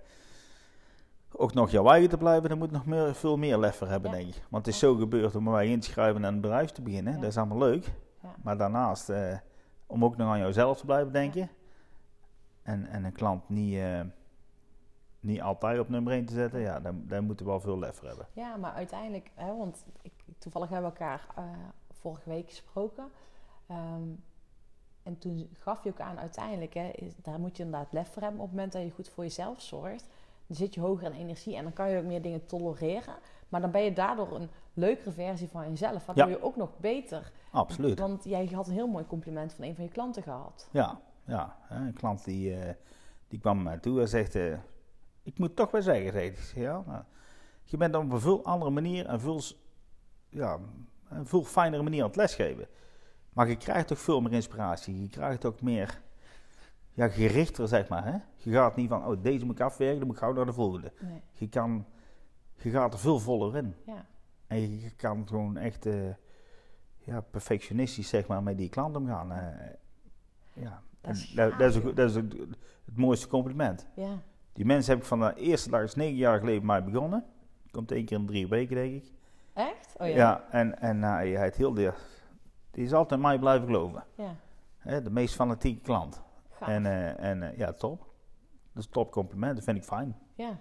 Speaker 4: ook nog jouw eigen te blijven, dan moet je nog meer, veel meer lef voor hebben,
Speaker 3: Ja.
Speaker 4: denk ik. Want het is zo gebeurd om mij in te schrijven en een bedrijf te beginnen.
Speaker 3: Ja.
Speaker 4: Dat is allemaal leuk.
Speaker 3: Ja.
Speaker 4: Maar daarnaast, eh, om ook nog aan jouzelf te blijven denken. En, en een klant niet, eh, niet altijd op nummer 1 te zetten, ja, dan, dan moeten we wel veel lef voor hebben.
Speaker 3: Ja, maar uiteindelijk, hè, want ik, toevallig hebben we elkaar eh, vorige week gesproken. Ehm, en toen gaf je ook aan, uiteindelijk, hè, is, daar moet je inderdaad lef voor hebben. Op het moment dat je goed voor jezelf zorgt, dan zit je hoger in energie en dan kan je ook meer dingen tolereren. Maar dan ben je daardoor een leukere versie van jezelf, waardoor
Speaker 4: Ja.
Speaker 3: je ook nog beter.
Speaker 4: Absoluut.
Speaker 3: Want jij had een heel mooi compliment van een van je klanten gehad.
Speaker 4: Ja, ja. hè, een klant die, eh, die kwam naar mij toe en zegt, eh, ik moet toch wel zeggen, zei hij. Ja, nou, je bent op een veel andere manier en veel, ja, een veel fijnere manier aan het lesgeven. Maar je krijgt toch veel meer inspiratie, je krijgt ook meer, ja, gerichter zeg maar. Hè? Je gaat niet van, oh deze moet ik afwerken, dan moet ik gauw naar de volgende.
Speaker 3: Nee.
Speaker 4: Je, kan, je gaat er veel voller in.
Speaker 3: Ja.
Speaker 4: En je, kan gewoon echt eh, ja, perfectionistisch zeg maar, met die klant omgaan. eh. ja.
Speaker 3: Dat is
Speaker 4: dat, dat is, dat het mooiste compliment.
Speaker 3: ja.
Speaker 4: Die mensen heb ik van de eerste dag, is negen jaar geleden, mij begonnen. Komt één keer in drie weken, denk ik.
Speaker 3: Echt? Oh
Speaker 4: Ja,
Speaker 3: ja.
Speaker 4: en, en nou, hij het heel de, die is altijd in mij blijven geloven.
Speaker 3: Ja.
Speaker 4: Hè, de meest fanatieke klant.
Speaker 3: Gaaf.
Speaker 4: En, eh, en eh, ja, top. Dat is een top compliment, dat vind ik fijn.
Speaker 3: ja.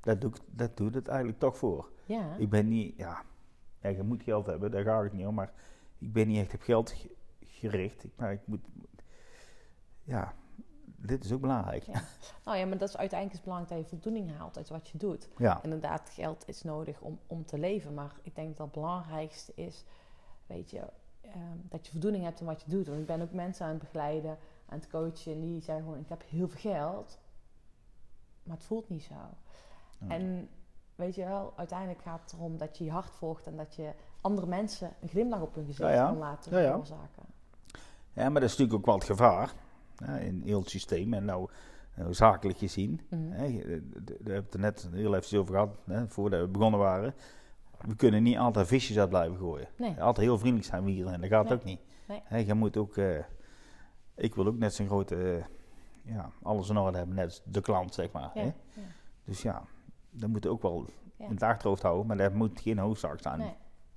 Speaker 4: Dat, doe ik, dat doet het eigenlijk toch voor.
Speaker 3: Ja.
Speaker 4: Ik ben niet, ja, ja, je moet geld hebben, daar gaat het niet om, maar ik ben niet echt op geld ge- gericht. Ik- Maar ik moet, ja, dit is ook belangrijk.
Speaker 3: Ja. Nou ja, maar dat is uiteindelijk is belangrijk dat je voldoening haalt uit wat je doet.
Speaker 4: Ja,
Speaker 3: Inderdaad, geld is nodig om, om te leven. Maar ik denk dat het belangrijkste is, weet je, ehm, dat je voldoening hebt in wat je doet. Want ik ben ook mensen aan het begeleiden, aan het coachen. En die zeggen gewoon, ik heb heel veel geld. Maar het voelt niet zo. En weet je wel, uiteindelijk gaat het erom dat je je hart volgt. En dat je andere mensen een glimlach op hun gezicht kan laten
Speaker 4: Ja, ja.
Speaker 3: veroorzaken.
Speaker 4: ja, maar dat is natuurlijk ook wel het gevaar in heel het systeem. En nou, nou zakelijk gezien, de- daar hebben we het er net heel even over gehad, hè, voordat we begonnen waren. We kunnen niet altijd visjes uit blijven gooien.
Speaker 3: Nee.
Speaker 4: Altijd heel vriendelijk zijn we hier en dat gaat
Speaker 3: Nee.
Speaker 4: ook niet.
Speaker 3: Nee.
Speaker 4: Hè, je moet ook, eh, ik wil ook net zo'n grote, eh, ja, alles in orde hebben, net de klant, zeg maar.
Speaker 3: Ja,
Speaker 4: Hè?
Speaker 3: ja.
Speaker 4: Dus ja, dat moet ook wel
Speaker 3: Ja.
Speaker 4: in het achterhoofd houden, maar dat moet geen hoofdzaak zijn,
Speaker 3: Nee.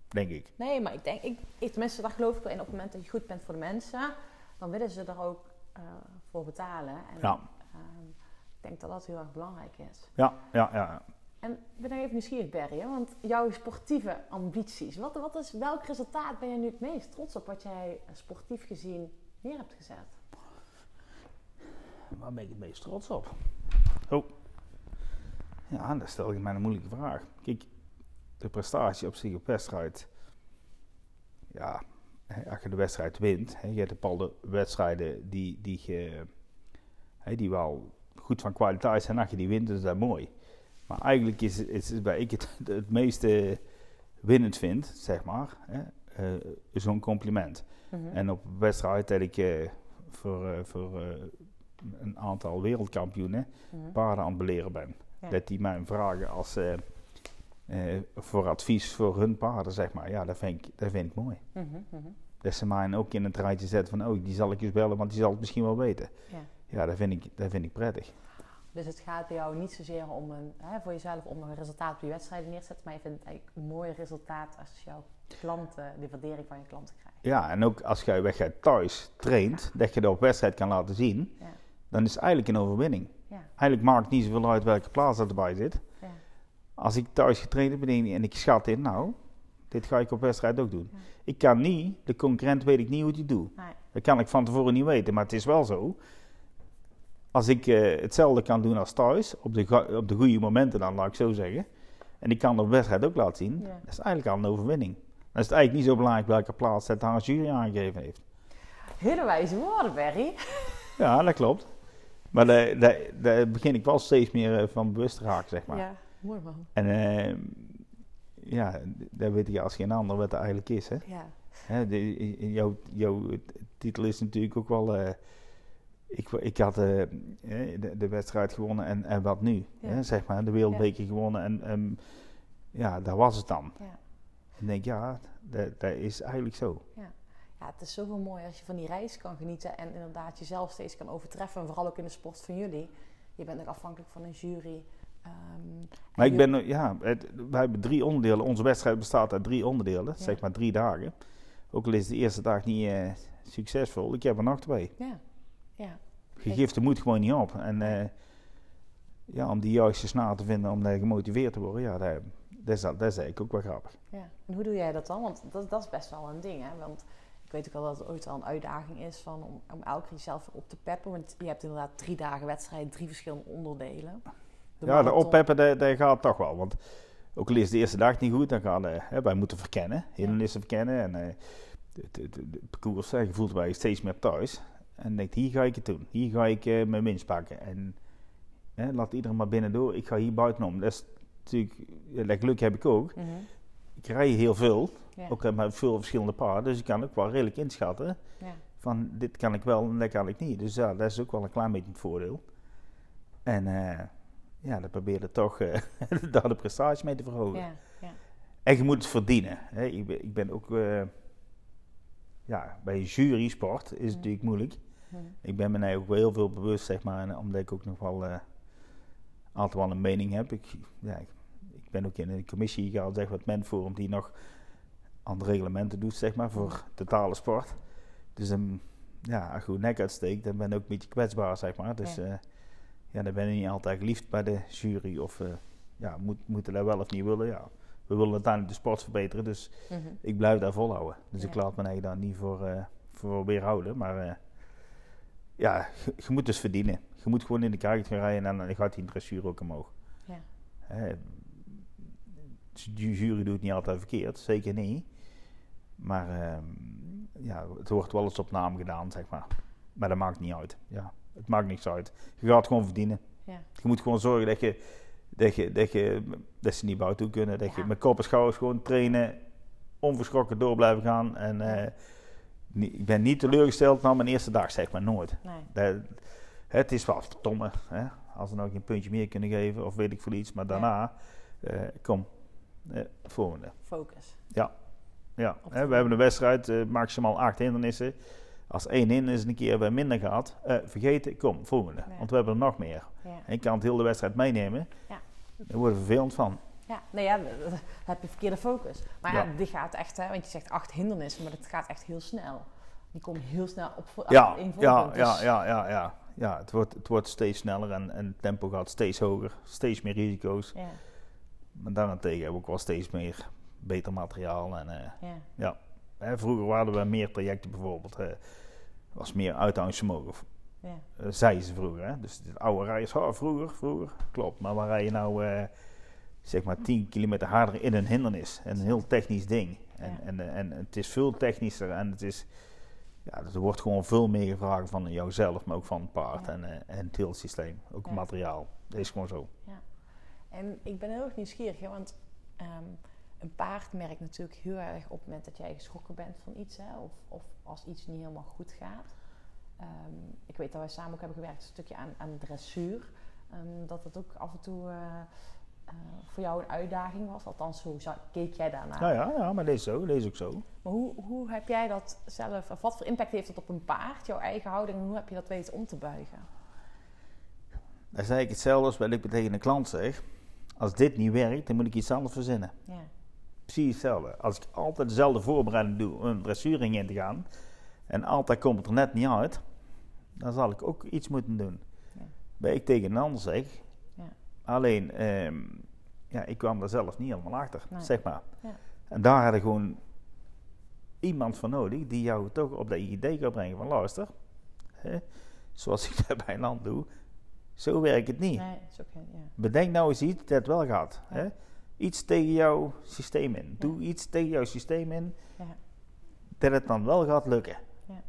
Speaker 4: denk ik.
Speaker 3: Nee, maar ik denk, ik, ik, tenminste, daar geloof ik wel in. Op het moment dat je goed bent voor de mensen, dan willen ze er ook eh, voor betalen. En
Speaker 4: Ja.
Speaker 3: ehm, ik denk dat dat heel erg belangrijk is.
Speaker 4: Ja, ja, ja.
Speaker 3: En ik ben even nieuwsgierig, Berry, hè, want jouw sportieve ambities, wat, wat is, welk resultaat ben je nu het meest trots op wat jij sportief gezien neer hebt gezet?
Speaker 4: Waar ben ik het meest trots op? Oh. Ja, dan stel ik mij een moeilijke vraag. Kijk, de prestatie op zich op wedstrijd. Ja, als je de wedstrijd wint, hè, je hebt bepaalde wedstrijden die, die, je, hè, die wel goed van kwaliteit zijn. Als je die wint, is dat mooi. Maar eigenlijk is, is, is waar ik het, het meeste winnend vind, zeg maar, hè, eh, zo'n compliment.
Speaker 3: Mhm.
Speaker 4: En op wedstrijd dat ik eh, voor, eh, voor een aantal wereldkampioenen
Speaker 3: Mhm.
Speaker 4: paarden aan het beleren ben.
Speaker 3: Ja.
Speaker 4: Dat die mij vragen als, voor advies voor hun paarden, zeg maar. Ja, dat vind ik, dat vind ik mooi.
Speaker 3: Mhm.
Speaker 4: Mij ook in een rijtje zetten van, oh, die zal ik eens bellen, want die zal het misschien wel weten.
Speaker 3: Ja.
Speaker 4: Ja, dat vind ik, dat vind ik prettig.
Speaker 3: Dus het gaat bij jou niet zozeer om een, hè, voor jezelf om een resultaat op je wedstrijden neer te zetten, maar je vindt het eigenlijk een mooi resultaat als jouw klanten, de waardering van je klanten krijgt.
Speaker 4: Ja, en ook als jij weggaat thuis traint, dat je dat op wedstrijd kan laten zien,
Speaker 3: Ja.
Speaker 4: dan is het eigenlijk een overwinning.
Speaker 3: Ja.
Speaker 4: Eigenlijk maakt het niet zoveel uit welke plaats dat erbij zit.
Speaker 3: Ja.
Speaker 4: Als ik thuis getraind ben en ik schat in, nou, dit ga ik op wedstrijd ook doen.
Speaker 3: Ja.
Speaker 4: Ik kan niet, de concurrent weet ik niet hoe die doet.
Speaker 3: Nee.
Speaker 4: Dat kan ik van tevoren niet weten, maar het is wel zo. Als ik eh, hetzelfde kan doen als thuis, op de, op de goede momenten dan, laat ik zo zeggen. En ik kan de wedstrijd ook laten zien,
Speaker 3: Ja.
Speaker 4: dat is eigenlijk al een overwinning. Dan is het eigenlijk niet zo belangrijk welke plaats het haar jury aangegeven heeft.
Speaker 3: Hele wijze woorden, Berry.
Speaker 4: Ja, dat klopt. Maar daar, daar, daar begin ik wel steeds meer eh, van bewust te raken, zeg maar.
Speaker 3: Ja, mooi man.
Speaker 4: En eh, ja, daar weet je als geen ander wat het eigenlijk is. Hè?
Speaker 3: Ja.
Speaker 4: Hè, de, jouw, jouw titel is natuurlijk ook wel. eh, ik, ik had eh, de, de wedstrijd gewonnen en, en wat nu?
Speaker 3: Ja.
Speaker 4: Hè, zeg maar, de wereldbeker gewonnen en, en ja, daar was het dan.
Speaker 3: Ja.
Speaker 4: En ik denk, ja, dat, dat is eigenlijk zo.
Speaker 3: ja, het is zoveel mooi als je van die reis kan genieten en inderdaad jezelf steeds kan overtreffen. En vooral ook in de sport van jullie. Je bent ook afhankelijk van een jury. Ehm,
Speaker 4: Maar ik ben, ja, het, wij hebben drie onderdelen. Onze wedstrijd bestaat uit drie onderdelen, zeg maar drie dagen. Ook al is de eerste dag niet eh, succesvol, ik heb er nog twee.
Speaker 3: Ja, ja,
Speaker 4: Je geeft de moed gewoon niet op. En eh, ja, om die juiste snaar te vinden om eh, gemotiveerd te worden, ja, dat, dat, is, dat is eigenlijk ook wel grappig.
Speaker 3: ja. En hoe doe jij dat dan? Want dat, dat is best wel een ding, hè? Want ik weet ook wel dat het ooit wel een uitdaging is van om, om elke keer jezelf op te peppen. Want je hebt inderdaad drie dagen wedstrijd, drie verschillende onderdelen. De
Speaker 4: ja, de oppeppen, dat, dat gaat toch wel. Want ook al is de eerste dag niet goed, dan gaan eh, hè, wij moeten verkennen, hindernissen verkennen. En eh, het, het, het, het parcours, hè, je voelt wij steeds meer thuis. En denkt, hier ga ik het doen. Hier ga ik eh, mijn winst pakken. En hè, laat iedereen maar binnen door. Ik ga hier buitenom. Dat is natuurlijk, dat geluk heb ik ook.
Speaker 3: Mhm,
Speaker 4: Ik rij heel veel,
Speaker 3: Ja.
Speaker 4: ook eh, met veel verschillende paarden. Dus ik kan ook wel redelijk inschatten
Speaker 3: ja.
Speaker 4: van dit kan ik wel en dat kan ik niet. Dus ja, dat is ook wel een klein beetje het voordeel. En eh, ja, dan probeer je toch eh, daar de prestatie mee te verhogen.
Speaker 3: Ja, ja.
Speaker 4: En je moet het verdienen. Hè. Ik, ben, ik ben ook, eh, ja, bij jury sport is het
Speaker 3: Mhm.
Speaker 4: natuurlijk moeilijk.
Speaker 3: Mhm.
Speaker 4: Ik ben me daar ook wel heel veel bewust, zeg maar, en omdat ik ook nog wel eh, altijd wel een mening heb. Ik, ja, ik, ik ben ook in een commissie gehaald, zeg maar, het Menforum, die nog aan de reglementen doet, zeg maar, voor totale sport. Dus um, ja, als je goed nek uitsteekt, dan ben je ook een beetje kwetsbaar, zeg maar. Dus
Speaker 3: Ja.
Speaker 4: Ja, dan ben je niet altijd geliefd bij de jury. Of eh, ja, moet, moeten dat wel of niet willen. Ja, we willen uiteindelijk de sport verbeteren, dus
Speaker 3: Mhm.
Speaker 4: ik blijf daar volhouden. Dus ik laat me eigenlijk daar niet voor, eh, voor weerhouden. Maar eh, ja, je, je moet dus verdienen. Je moet gewoon in de kaart gaan rijden en dan gaat die dressuur ook omhoog.
Speaker 3: Ja.
Speaker 4: De jury doet niet altijd verkeerd, zeker niet. Maar ehm, ja, het wordt wel eens op naam gedaan, zeg maar. Maar dat maakt niet uit. Ja, het maakt niks uit. Je gaat gewoon verdienen.
Speaker 3: Ja.
Speaker 4: Je moet gewoon zorgen dat je, dat je, dat je, dat ze niet buiten toe kunnen. Dat
Speaker 3: Ja.
Speaker 4: je met kop en schouders gewoon trainen, onverschrokken door blijven gaan. En eh, ik ben niet teleurgesteld na mijn eerste dag, zeg maar, nooit.
Speaker 3: Nee.
Speaker 4: Dat, het is wel verdomme, hè, als ze nou geen puntje meer kunnen geven of weet ik veel iets. Maar daarna, eh, kom, eh, volgende.
Speaker 3: Focus.
Speaker 4: Ja,
Speaker 3: Op
Speaker 4: hè, we hebben een wedstrijd, maximaal acht hindernissen. Als één hindernis een keer bij minder gaat, eh, vergeten, kom, volgende.
Speaker 3: Ja.
Speaker 4: Want we hebben er nog meer. En je kan het heel de wedstrijd meenemen.
Speaker 3: Ja.
Speaker 4: Daar worden we vervelend van.
Speaker 3: Ja, nee, ja, dan heb je verkeerde focus. Maar ja, die gaat echt, hè, want je zegt acht hindernissen, maar dat gaat echt heel snel. Die komen heel snel op
Speaker 4: Ja,
Speaker 3: één
Speaker 4: ja, ja,
Speaker 3: Dus-
Speaker 4: ja, ja, ja. ja het, wordt, het wordt steeds sneller en, en het tempo gaat steeds hoger. Steeds meer risico's.
Speaker 3: ja,
Speaker 4: Maar daarentegen hebben we ook wel steeds meer beter materiaal. En, eh,
Speaker 3: ja,
Speaker 4: hè, vroeger hadden we meer trajecten bijvoorbeeld. eh was meer uithoudingsvermogen.
Speaker 3: ja,
Speaker 4: Eh, zeiden ze vroeger. Hè? Dus de oude rijders, oh, vroeger, vroeger. Klopt. Maar waar rij je nou eh, zeg maar 10 kilometer harder in een hindernis? En een heel technisch ding. En,
Speaker 3: Ja.
Speaker 4: en, en, het is veel technischer en het is... Ja, er wordt gewoon veel meer gevraagd van jouzelf, maar ook van het paard
Speaker 3: Ja.
Speaker 4: en, eh, en het hele systeem. Ook materiaal. Dat is gewoon zo.
Speaker 3: En ik ben heel erg nieuwsgierig, hè, want ehm, een paard merkt natuurlijk heel erg op het moment dat jij geschrokken bent van iets, hè, of, of als iets niet helemaal goed gaat. Ehm, ik weet dat wij samen ook hebben gewerkt een stukje aan, aan dressuur. Ehm, dat het ook af en toe eh, eh, voor jou een uitdaging was. Althans, hoe zou- keek jij daarnaar?
Speaker 4: Ja, ja, ja, maar deze is zo. Deze is ook zo.
Speaker 3: Maar hoe, hoe heb jij dat zelf, of wat voor impact heeft het op een paard, jouw eigen houding, en hoe heb je dat weten om te buigen?
Speaker 4: Dan zei ik hetzelfde als wat ik tegen een klant zeg. Als dit niet werkt, dan moet ik iets anders verzinnen.
Speaker 3: Ja,
Speaker 4: Precies hetzelfde. Als ik altijd dezelfde voorbereiding doe om een dressuring in te gaan, en altijd komt het er net niet uit, dan zal ik ook iets moeten doen.
Speaker 3: Ja.
Speaker 4: Bij ik tegen een ander zeg.
Speaker 3: Ja.
Speaker 4: Alleen, ehm, ja, ik kwam daar zelf niet helemaal achter,
Speaker 3: Nee.
Speaker 4: zeg maar.
Speaker 3: Ja.
Speaker 4: En daar had ik gewoon iemand voor nodig die jou toch op dat idee kan brengen van luister, hè, zoals ik dat bij een ander doe, zo werkt het niet.
Speaker 3: nee.
Speaker 4: Bedenk nou eens iets dat het wel gaat. Hè? Iets tegen jouw systeem in. Doe iets tegen jouw systeem in
Speaker 3: Ja.
Speaker 4: dat het dan wel gaat lukken.
Speaker 3: Ja.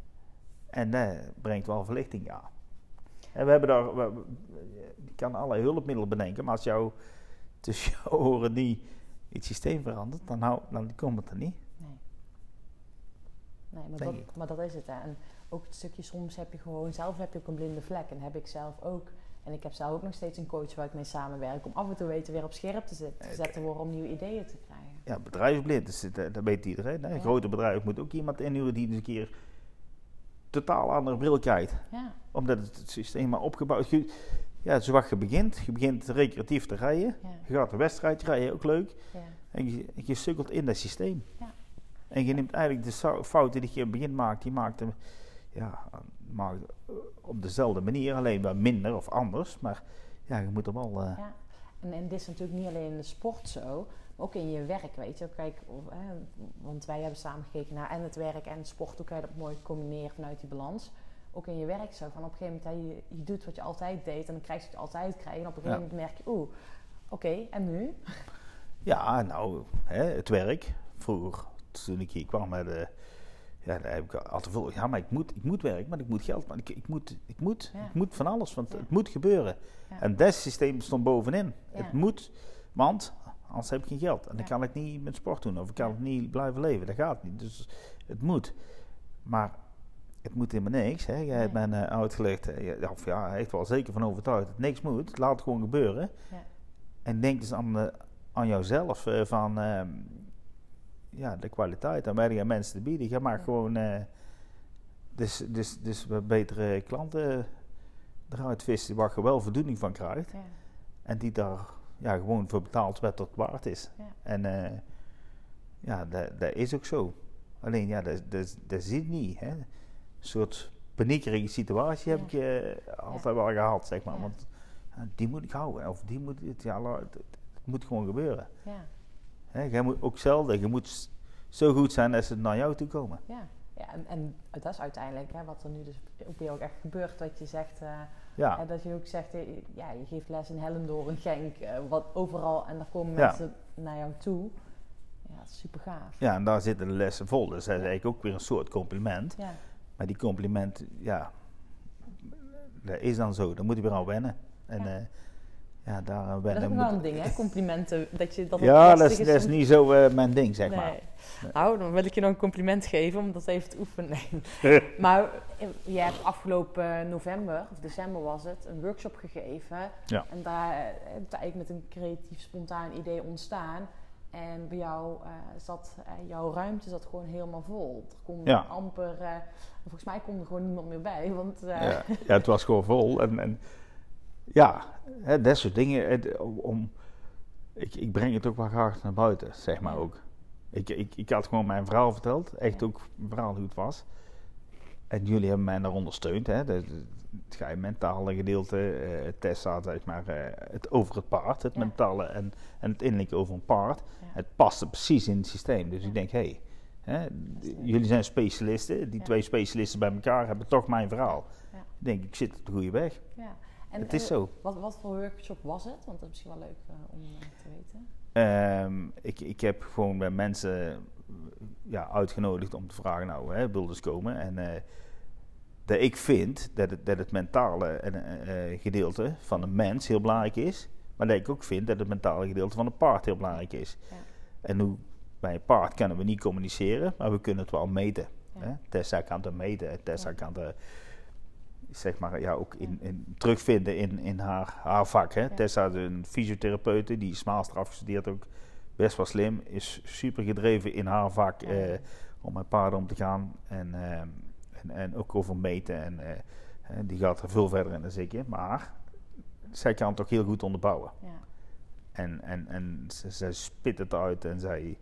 Speaker 4: En dat brengt wel verlichting aan. En we hebben daar, we, je kan allerlei hulpmiddelen bedenken, maar als jou tussen jouw oren niet het systeem verandert, dan, hou, dan komt het er niet.
Speaker 3: Nee. Nee, maar dat, maar dat is het. Hè. En ook het stukje, soms heb je gewoon, zelf heb je ook een blinde vlek. En heb ik zelf ook. En ik heb zelf ook nog steeds een coach waar ik mee samenwerk. Om af en toe weten weer op scherp te zet- te zetten worden om nieuwe ideeën te krijgen.
Speaker 4: Ja, bedrijfsblind, dus dat, dat weet iedereen. Hè? Een
Speaker 3: Ja.
Speaker 4: grote bedrijf moet ook iemand inhuren die eens een keer totaal andere bril kijkt.
Speaker 3: Ja,
Speaker 4: Omdat het, systeem maar opgebouwd is. Je, ja, zoals je begint. Je begint recreatief te rijden.
Speaker 3: Ja.
Speaker 4: Je gaat een wedstrijd rijden, ook leuk.
Speaker 3: Ja.
Speaker 4: En je, je sukkelt in dat systeem.
Speaker 3: Ja.
Speaker 4: En je neemt eigenlijk de fouten die je in het begin maakt, die maakt hem ja, maakt op dezelfde manier, alleen wel minder of anders. Maar ja, je moet er wel. eh,
Speaker 3: Ja. En, en dit is natuurlijk niet alleen in de sport zo, maar ook in je werk, weet je. Kijk, of, hè, want wij hebben samen gekeken naar en het werk en het sport. Hoe kan je dat mooi combineren vanuit die balans? Ook in je werk zo. Van op een gegeven moment, hè, je, je doet wat je altijd deed en dan krijg je wat je altijd krijgt. En op een gegeven
Speaker 4: Ja.
Speaker 3: moment merk je, oeh, oké, en nu?
Speaker 4: Ja, nou, hè, het werk. Vroeger, toen ik hier kwam, met, eh, ja, daar heb ik altijd veel. Ja, maar ik moet, ik moet werken, maar ik moet geld. Maar ik, ik, moet, ik, moet,
Speaker 3: Ja.
Speaker 4: ik moet van alles, want
Speaker 3: Ja.
Speaker 4: het moet gebeuren.
Speaker 3: Ja.
Speaker 4: En dat systeem stond bovenin. Het moet, want anders heb ik geen geld. En dan kan ik niet met sport doen, of ik kan het niet blijven leven. Dat gaat niet. Dus het moet. Maar het moet helemaal niks. Hè. Jij hebt mij eh, uitgelegd, eh, of ja, echt wel zeker van overtuigd dat niks moet. Laat het gewoon gebeuren.
Speaker 3: Ja.
Speaker 4: En denk dus aan, eh, aan jouzelf, van ehm, ja, de kwaliteit aan mensen te bieden. Je maakt
Speaker 3: Ja.
Speaker 4: gewoon eh, dus, dus, dus wat betere klanten eruit vissen waar je wel voldoening van krijgt.
Speaker 3: Ja.
Speaker 4: En die daar ja, gewoon voor betaald wat dat waard is.
Speaker 3: Ja.
Speaker 4: En eh, ja, dat, dat is ook zo. Alleen ja, dat, dat, dat zit niet. Hè. Een soort paniekerige situatie heb ik eh, altijd wel gehad, zeg maar. Want die moet ik houden. Of die moet, het, ja, het moet gewoon gebeuren.
Speaker 3: Ja.
Speaker 4: Hè. Jij moet ook zelden, je moet zo goed zijn dat ze naar jou toe komen.
Speaker 3: Ja, ja en, en dat is uiteindelijk hè, wat er nu dus ook weer ook echt gebeurt. Dat je zegt,
Speaker 4: Ja,
Speaker 3: hè, dat je ook zegt, eh, ja, je geeft les in Hellendoor, in Genk, eh, wat overal. En daar komen
Speaker 4: Ja.
Speaker 3: mensen naar jou toe. Ja, dat is super gaaf.
Speaker 4: ja, en daar zitten de lessen vol. Dus dat is eigenlijk ook weer een soort compliment.
Speaker 3: Ja,
Speaker 4: Maar die compliment, ja, dat is dan zo. Daar moet je weer aan wennen. En
Speaker 3: Ja.
Speaker 4: Ja daar aan
Speaker 3: dat is wel een ding, hè? Complimenten. Dat je dat
Speaker 4: Ja, dat is, dat is niet zo eh, mijn ding, zeg
Speaker 3: nee.
Speaker 4: maar.
Speaker 3: Nou, dan wil ik je nog een compliment geven om dat even te oefenen. Nee. maar eh, je hebt afgelopen november, of december was het, een workshop gegeven.
Speaker 4: Ja.
Speaker 3: En daar eh, is eigenlijk met een creatief, spontaan idee ontstaan. En bij jou eh, zat, eh, jouw ruimte zat gewoon helemaal vol. Er kon
Speaker 4: Ja.
Speaker 3: amper, eh, volgens mij kon er gewoon niemand meer bij. Want eh,
Speaker 4: Ja, ja, het was gewoon vol. En, en ja, hè, dat soort dingen. het, om, ik, ik breng het ook wel graag naar buiten, zeg maar ook. Ik, ik, ik had gewoon mijn verhaal verteld. Echt ook een verhaal hoe het was. En jullie hebben mij daar ondersteund. Hè. De, de- het ga je mentale gedeelte, eh Tessa, zeg maar, eh, het over het paard. Het
Speaker 3: Ja.
Speaker 4: mentale en, en het innerlijke over een paard.
Speaker 3: Ja.
Speaker 4: Het paste precies in het systeem. Dus
Speaker 3: Ja.
Speaker 4: ik denk, hé,
Speaker 3: leuk.
Speaker 4: jullie zijn specialisten. Die twee specialisten bij elkaar hebben toch mijn verhaal.
Speaker 3: Ja.
Speaker 4: Ik denk, ik zit op de goede weg.
Speaker 3: ja. En,
Speaker 4: Het is
Speaker 3: en
Speaker 4: zo.
Speaker 3: Wat, wat voor workshop was het? Want dat is misschien wel leuk eh, om eh, te weten.
Speaker 4: Ehm, ik, ik heb gewoon bij mensen eh, ja, uitgenodigd om te vragen, nou, hè, wil dus komen. En eh, dat ik vind dat het, dat het mentale en, eh, eh, gedeelte van een mens heel belangrijk is. Maar dat ik ook vind dat het mentale gedeelte van een paard heel belangrijk is.
Speaker 3: Ja.
Speaker 4: En hoe, bij een paard kunnen we niet communiceren, maar we kunnen het wel meten.
Speaker 3: Ja.
Speaker 4: Tessa kan het meten. en Tessa
Speaker 3: Ja.
Speaker 4: kan het zeg maar, ja, ook in, in, terugvinden in, in haar, haar vak. Hè? Tessa is een fysiotherapeute, die is master afgestudeerd ook. Best wel slim, is super gedreven in haar vak
Speaker 3: Ja.
Speaker 4: eh, om met paarden om te gaan. En, eh, en, en ook over meten. En, eh, die gaat er veel verder in dan ik. Maar zij kan het ook heel goed onderbouwen.
Speaker 3: Ja.
Speaker 4: En, en, en ze, zij spit het uit en zij.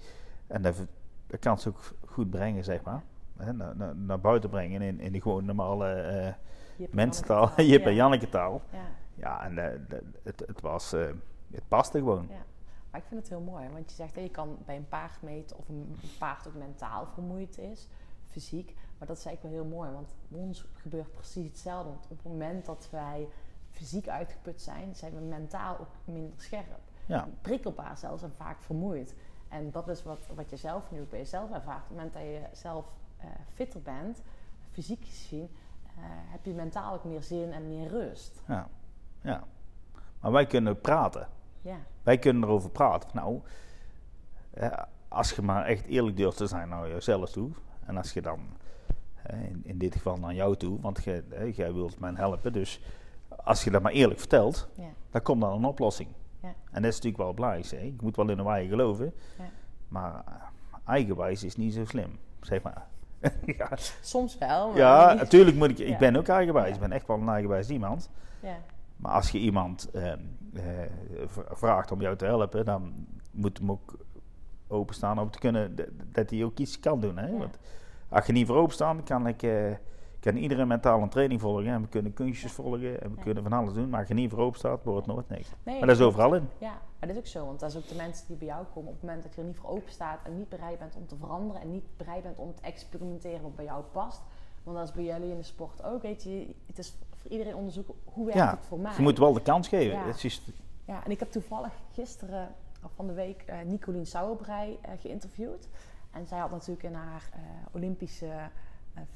Speaker 4: En dat, dat kan ze ook goed brengen, zeg maar. Hè, naar, naar, naar buiten brengen in, in de gewoon normale eh
Speaker 3: Jip
Speaker 4: mensentaal,
Speaker 3: Janneke
Speaker 4: Jip en
Speaker 3: Ja.
Speaker 4: Janneke taal.
Speaker 3: Ja.
Speaker 4: Ja, en eh, dat- het, het was. eh, het paste gewoon.
Speaker 3: Ja. Maar ik vind het heel mooi, want je zegt hè, je kan bij een paard meten of een paard ook mentaal vermoeid is, fysiek. Maar dat is eigenlijk wel heel mooi, want bij ons gebeurt precies hetzelfde. Want op het moment dat wij fysiek uitgeput zijn, zijn we mentaal ook minder scherp.
Speaker 4: Ja,
Speaker 3: Prikkelbaar zelfs en vaak vermoeid. En dat is wat, wat je zelf nu ook bij jezelf ervaart. Op het moment dat je zelf eh, fitter bent, fysiek gezien, eh, heb je mentaal ook meer zin en meer rust.
Speaker 4: ja, ja. Maar wij kunnen praten.
Speaker 3: Ja,
Speaker 4: Wij kunnen erover praten. Nou, eh, als je maar echt eerlijk durft te zijn naar jezelf toe. En als je dan, eh, in, in dit geval naar jou toe, want jij, eh, jij wilt mij helpen. Dus als je dat maar eerlijk vertelt,
Speaker 3: ja,
Speaker 4: dan komt dan een oplossing.
Speaker 3: Ja.
Speaker 4: En dat is natuurlijk wel het belangrijkste. hè. Je moet wel in de waaien geloven.
Speaker 3: Ja.
Speaker 4: Maar eh, eigenwijs is niet zo slim, zeg maar. ja,
Speaker 3: soms wel. maar
Speaker 4: ja natuurlijk moet ik... Ik
Speaker 3: Ja.
Speaker 4: ben ook eigenwijs.
Speaker 3: Ja.
Speaker 4: Ik ben echt wel een eigenwijs iemand.
Speaker 3: Ja,
Speaker 4: Maar als je iemand ehm, eh, vraagt om jou te helpen, dan moet hem ook openstaan om te kunnen dat hij ook iets kan doen. Hè? Want als je niet voor openstaan, kan ik. eh, kan iedereen mentaal een training volgen en we kunnen kunstjes volgen en we kunnen van alles doen. Maar als je niet voor open staat, wordt het nooit niks.
Speaker 3: Nee,
Speaker 4: Maar dat is overal in.
Speaker 3: Ja, maar dat is ook zo. Want dat is ook de mensen die bij jou komen. Op het moment dat je er niet voor open staat en niet bereid bent om te veranderen. En niet bereid bent om te experimenteren wat bij jou past. Want dat is bij jullie in de sport ook. Weet je, het is voor iedereen onderzoeken hoe werkt
Speaker 4: Ja,
Speaker 3: het voor mij.
Speaker 4: Je moet wel de kans geven.
Speaker 3: Ja.
Speaker 4: Het is
Speaker 3: Ja, en ik heb toevallig gisteren of van de week eh Nicolien Sauerbrei eh, geïnterviewd. En zij had natuurlijk in haar eh, Olympische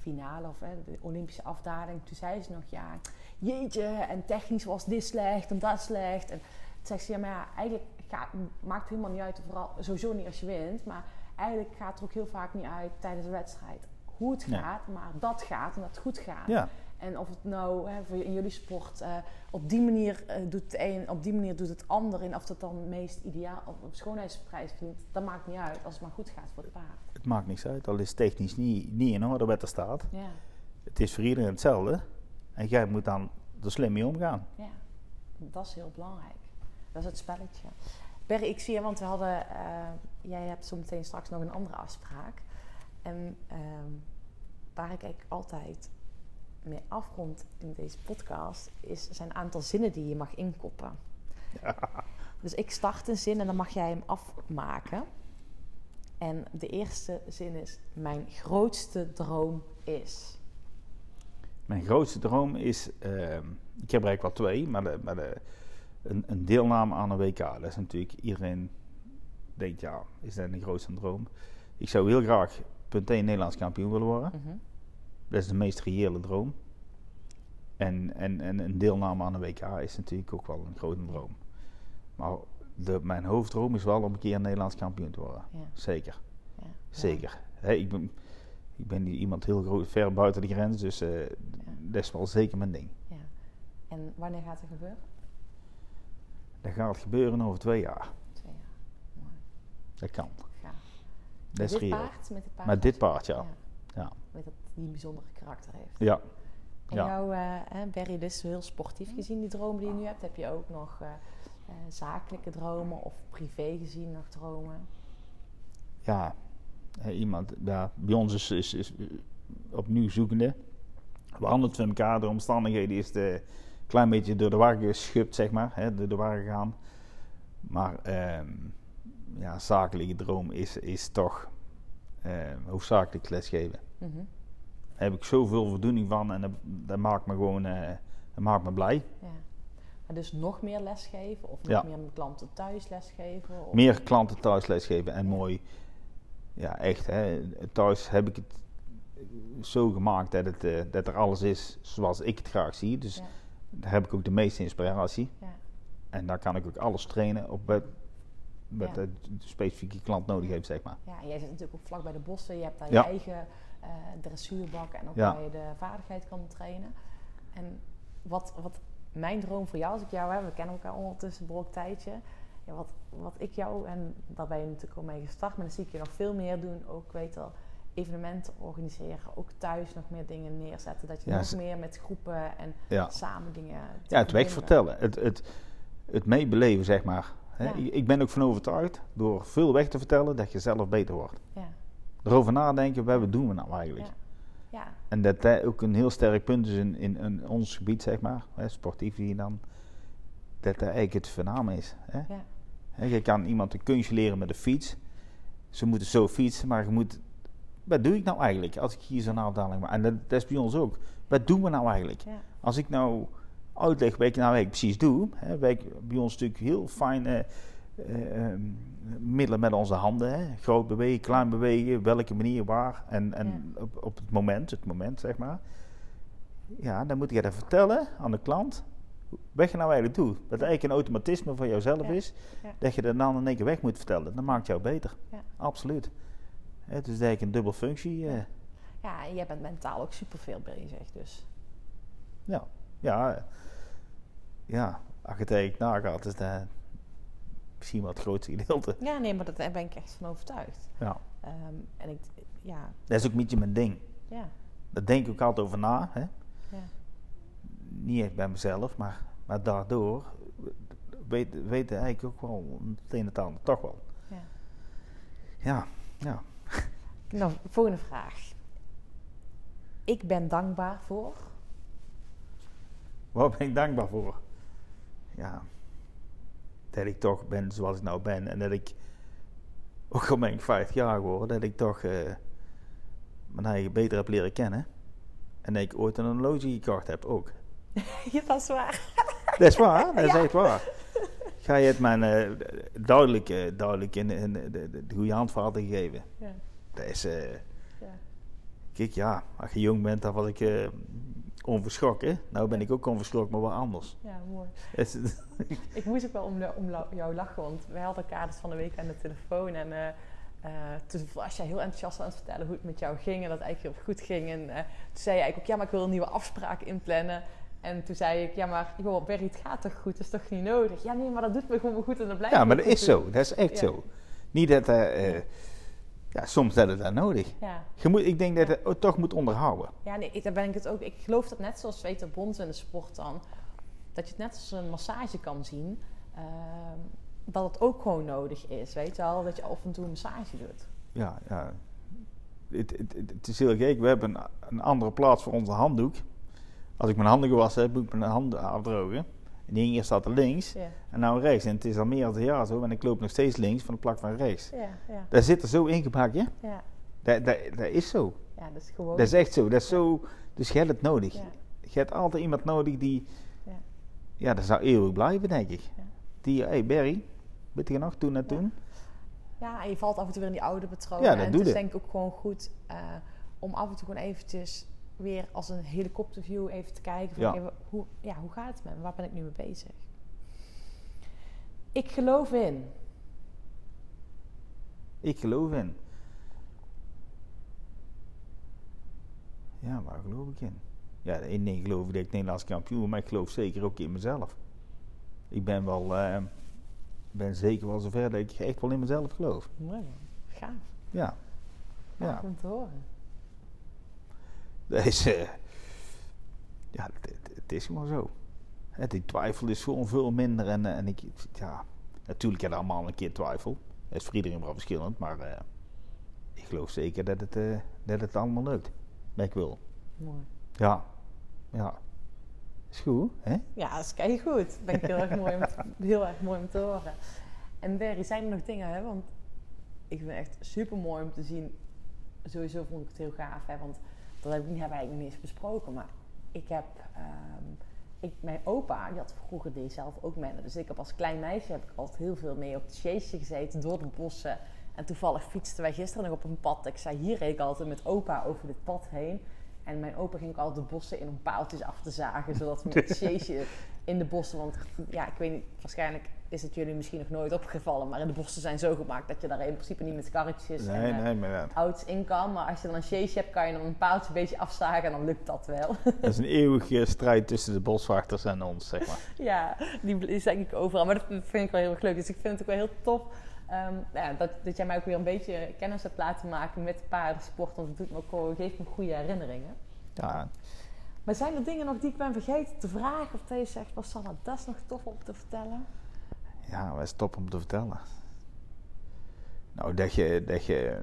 Speaker 3: finale of de Olympische afdaling, toen zei ze nog ja, jeetje, en technisch was dit slecht en dat slecht. En zegt ze ja, maar ja, eigenlijk gaat, maakt het helemaal niet uit, vooral sowieso niet als je wint, maar eigenlijk gaat het er ook heel vaak niet uit tijdens de wedstrijd hoe het gaat, maar dat gaat en dat het goed gaat.
Speaker 4: ja.
Speaker 3: En of het nou hè, voor in jullie sport eh, op die manier eh, doet het een, op die manier doet het ander. En of het dan het meest ideaal of op schoonheidsprijs vindt, dat maakt niet uit als het maar goed gaat voor het paard.
Speaker 4: Het maakt niks uit, al is technisch niet, niet in orde wat er staat.
Speaker 3: Ja,
Speaker 4: Het is voor iedereen hetzelfde. En jij moet dan er slim mee omgaan.
Speaker 3: ja. dat is heel belangrijk. Dat is het spelletje. Berry, ik zie je, want we hadden, eh, jij hebt zo meteen straks nog een andere afspraak. En ehm, waar ik eigenlijk altijd mee afrond in deze podcast, is, zijn een aantal zinnen die je mag inkoppen. Dus ik start een zin en dan mag jij hem afmaken. En de eerste zin is: Mijn grootste droom is.
Speaker 4: Mijn grootste droom is, ehm, ik heb er eigenlijk wel twee, maar, de, maar de, een, een deelname aan een WK. Dat is natuurlijk, iedereen denkt, ja, is dat een grootste droom? Ik zou heel graag punt 1 Nederlands kampioen willen worden.
Speaker 3: Mhm.
Speaker 4: Dat is de meest reële droom. En, en, en een deelname aan een WK is natuurlijk ook wel een grote droom. Maar de, mijn hoofddroom is wel om een keer Nederlands kampioen te worden.
Speaker 3: Ja,
Speaker 4: Zeker,
Speaker 3: ja.
Speaker 4: zeker. Ik, ben, ik ben iemand heel groot, ver buiten de grens, dus eh, dat is wel zeker mijn ding.
Speaker 3: Ja. En wanneer gaat het gebeuren?
Speaker 4: Dat gaat gebeuren over twee jaar.
Speaker 3: Twee jaar. Mooi.
Speaker 4: Dat kan. Dat is
Speaker 3: dit paard? Met dit paard?
Speaker 4: Met dit paard, ja. Ja.
Speaker 3: Met dat die een bijzondere karakter heeft.
Speaker 4: Ja,
Speaker 3: En
Speaker 4: Ja.
Speaker 3: Berry, dus heel sportief gezien, die droom die je nu hebt. Heb je ook nog eh, eh, zakelijke dromen of privé gezien nog dromen?
Speaker 4: ja. Iemand, ja, bij ons is, is, is opnieuw zoekende. We handelen met elkaar, de omstandigheden is een klein beetje door de war geschupt, zeg maar. Hè, door de war gegaan. Maar ehm, ja, zakelijke droom is, is toch ehm, hoofdzakelijk lesgeven.
Speaker 3: Mhm.
Speaker 4: Daar heb ik zoveel voldoening van en dat, dat maakt me gewoon eh, dat maakt me blij.
Speaker 3: Ja. Maar dus nog meer lesgeven of nog
Speaker 4: Ja.
Speaker 3: meer klanten thuis lesgeven? Of...
Speaker 4: Meer klanten thuis lesgeven en mooi, ja echt, hè, thuis heb ik het zo gemaakt dat, het, eh, dat er alles is zoals ik het graag zie. Dus. Daar heb ik ook de meeste inspiratie.
Speaker 3: Ja.
Speaker 4: En daar kan ik ook alles trainen op wat, wat
Speaker 3: Ja.
Speaker 4: de specifieke klant nodig heeft, zeg maar.
Speaker 3: Ja, en jij zit natuurlijk ook vlak bij de bossen. Je hebt daar je eigen eh dressuurbak en ook waar je de vaardigheid kan trainen. En wat, wat mijn droom voor jou, als ik jou heb, we kennen elkaar ondertussen een tijdje. Ja, wat, wat ik jou, en daar ben je natuurlijk al mee gestart, maar dan zie ik je nog veel meer doen. Ook weet wel, evenementen organiseren, ook thuis nog meer dingen neerzetten. Dat je
Speaker 4: Ja,
Speaker 3: nog meer met groepen en
Speaker 4: Ja,
Speaker 3: samen dingen.
Speaker 4: ja het weg
Speaker 3: verbinden.
Speaker 4: vertellen, het, het, het meebeleven, zeg maar. Hè.
Speaker 3: Ja.
Speaker 4: Ik, ben ook van overtuigd, door veel weg te vertellen, dat je zelf beter wordt.
Speaker 3: Ja,
Speaker 4: Erover nadenken, wat doen we nou eigenlijk?
Speaker 3: Ja. ja,
Speaker 4: En dat dat ook een heel sterk punt is in, in, in ons gebied, zeg maar, hè, sportief hier dan, dat dat eigenlijk het voornaam is. Hè?
Speaker 3: ja,
Speaker 4: Hè, Je kan iemand een kunstje leren met een fiets. Ze moeten zo fietsen, maar je moet... Wat doe ik nou eigenlijk als ik hier zo'n afdaling maak? En dat, dat is bij ons ook. Wat doen we nou eigenlijk?
Speaker 3: ja,
Speaker 4: Als ik nou uitleg wat ik nou eigenlijk precies doe... Hè, wij, bij ons natuurlijk heel fijne eh, ehm, middelen met onze handen. Hè? Groot bewegen, klein bewegen, welke manier, waar. En, en op, op het moment, het moment zeg maar. Ja, dan moet je dat vertellen aan de klant. Wat je nou eigenlijk doet. Dat eigenlijk een automatisme van jouzelf
Speaker 3: Ja.
Speaker 4: is.
Speaker 3: Ja.
Speaker 4: Dat je dat dan in één keer weg moet vertellen. Dat maakt jou beter.
Speaker 3: Ja.
Speaker 4: Absoluut. Het is eigenlijk een dubbel functie. eh,
Speaker 3: ja, en jij bent mentaal ook superveel bezig, dus...
Speaker 4: ja. Ja. Ja. Als je het eigenlijk nagaat, is dat misschien wel het grootste gedeelte.
Speaker 3: Ja, nee, maar dat, daar ben ik echt van overtuigd.
Speaker 4: Ja.
Speaker 3: Ehm, en ik, ja,
Speaker 4: Dat is ook een beetje mijn ding.
Speaker 3: ja,
Speaker 4: Daar denk ik ook altijd over na. Hè?
Speaker 3: ja,
Speaker 4: Niet echt bij mezelf, maar maar daardoor weet, weten eigenlijk ook wel het een en het ander toch wel.
Speaker 3: Ja.
Speaker 4: Ja, ja.
Speaker 3: Nou, volgende vraag. Ik ben dankbaar voor.
Speaker 4: Waar ben ik dankbaar voor? Ja, dat ik toch ben zoals ik nou ben en dat ik, ook al ben ik 50 jaar geworden, dat ik toch eh, mijn eigen beter heb leren kennen. En dat ik ooit een horloge gekocht heb ook.
Speaker 3: ja, dat is waar.
Speaker 4: Dat is waar, dat is
Speaker 3: Ja.
Speaker 4: echt waar. Ga je het mij eh, duidelijk, eh, duidelijk in, in de, de, de goede handvaten gegeven.
Speaker 3: Ja.
Speaker 4: Dat is, eh,
Speaker 3: Ja.
Speaker 4: kijk ja, als je jong bent dan was ik eh, onverschrokken. Nou ben ik ook onverschrokken, maar wel anders.
Speaker 3: ja, mooi. Ik moest ook wel om, de- om jou lachen, want wij hadden elkaar dus van de week aan de telefoon. En eh, toen was jij heel enthousiast aan het vertellen hoe het met jou ging en dat het eigenlijk heel goed ging. En toen zei je eigenlijk ook, ja, maar ik wil een nieuwe afspraak inplannen. En toen zei ik, ja, maar joh, Berry, het gaat toch goed? Dat is toch niet nodig? Ja, nee, maar dat doet me gewoon goed en dat blijft
Speaker 4: ja, maar dat is
Speaker 3: doen.
Speaker 4: zo. Dat is echt
Speaker 3: Ja.
Speaker 4: zo. Niet dat, ja, soms dat het dat nodig.
Speaker 3: Ja.
Speaker 4: Je moet, ik denk dat je het toch moet onderhouden.
Speaker 3: Ja, nee, ik- daar ben ik het ook. Ik geloof dat net zoals weet de bond in de sport dan, dat je het net als een massage kan zien, ehm, dat het ook gewoon nodig is, weet je wel, dat je af en toe een massage doet.
Speaker 4: Ja, ja. Het, het, het- het is heel gek. We hebben een, een andere plaats voor onze handdoek. Als ik mijn handen gewassen heb, moet ik mijn handen afdrogen. Die ene staat er links
Speaker 3: Ja,
Speaker 4: en nou rechts. En het is al meer dan een jaar zo. En ik loop nog steeds links van de plak van rechts.
Speaker 3: ja, ja,
Speaker 4: Daar zit er zo ingepakt,
Speaker 3: ja.
Speaker 4: Dat, dat, dat is zo.
Speaker 3: Ja, dat is gewoon.
Speaker 4: Dat is echt zo. Dat is zo. Dus je hebt het nodig.
Speaker 3: Ja.
Speaker 4: Je hebt altijd iemand nodig die...
Speaker 3: Ja.
Speaker 4: Ja, dat zou eeuwig blijven, denk ik.
Speaker 3: Ja.
Speaker 4: Die, hé hey Barry, weet je nog, toen en
Speaker 3: Ja.
Speaker 4: toen?
Speaker 3: Ja, en je valt af en toe weer in die oude patronen.
Speaker 4: Ja, dat
Speaker 3: en
Speaker 4: doe
Speaker 3: het is denk ik ook gewoon goed eh, om af en toe gewoon eventjes weer als een helikopterview even te kijken. Van,
Speaker 4: Ja.
Speaker 3: hoe, ja, hoe gaat het met me? Waar ben ik nu mee bezig? Ik geloof in.
Speaker 4: Ik geloof in. Ja, waar geloof ik in? Ja, in ding geloof ik dat ik Nederlands kampioen maar ik geloof zeker ook in mezelf. Ik ben wel, eh, ben zeker wel zover dat ik echt wel in mezelf geloof.
Speaker 3: Mooi man. Gaaf.
Speaker 4: Ja,
Speaker 3: Gaaf
Speaker 4: Ja.
Speaker 3: om te horen.
Speaker 4: Eh, ja, het, het- het is gewoon zo. Die twijfel is gewoon veel minder en, eh, en ik, ja, natuurlijk heb je allemaal een keer twijfel. Dat is voor iedereen wel verschillend, maar eh, ik geloof zeker dat het, eh, dat het allemaal lukt. Dat ik wil.
Speaker 3: Mooi.
Speaker 4: Ja, ja. Is goed, hè?
Speaker 3: Ja, dat is kei goed. Ben ik heel erg mooi om te, heel erg mooi om te horen. En Berry, zijn er nog dingen, hè? Want ik vind het echt super mooi om te zien. Sowieso vond ik het heel gaaf, hè? Want dat heb ik niet, hebben we nog niet eens besproken. Maar ik heb, ehm, ik, mijn opa, die had vroeger deed zelf ook mennen. Dus ik heb als klein meisje heb ik altijd heel veel mee op het sjeesje gezeten door de bossen. En toevallig fietsten wij gisteren nog op een pad. Ik zei, hier reed ik altijd met opa over dit pad heen. En mijn opa ging ook altijd de bossen in om paaltjes af te zagen. Zodat we met het sjeesje in de bossen... Want ja, ik weet niet, waarschijnlijk is het jullie misschien nog nooit opgevallen. Maar de bossen zijn zo gemaakt dat je daar in principe niet met karretjes
Speaker 4: Nee,
Speaker 3: en eh,
Speaker 4: nee, maar ja,
Speaker 3: ouds in kan. Maar als je dan een sjeesje hebt, kan je dan een paaltje een beetje afzagen en dan lukt dat wel.
Speaker 4: dat is een eeuwige strijd tussen de boswachters en ons, zeg maar.
Speaker 3: ja, die is denk ik overal. Maar dat vind ik wel heel erg leuk. Dus ik vind het ook wel heel tof ehm, nou ja, dat, dat jij mij ook weer een beetje kennis hebt laten maken met paardensport. Want het doet me ook gewoon, geeft me goede herinneringen.
Speaker 4: Ja,
Speaker 3: Maar zijn er dingen nog die ik ben vergeten te vragen? Of dat je zegt, was dat is nog tof om te vertellen?
Speaker 4: Ja, dat is top om te vertellen. Nou, dat je, dat je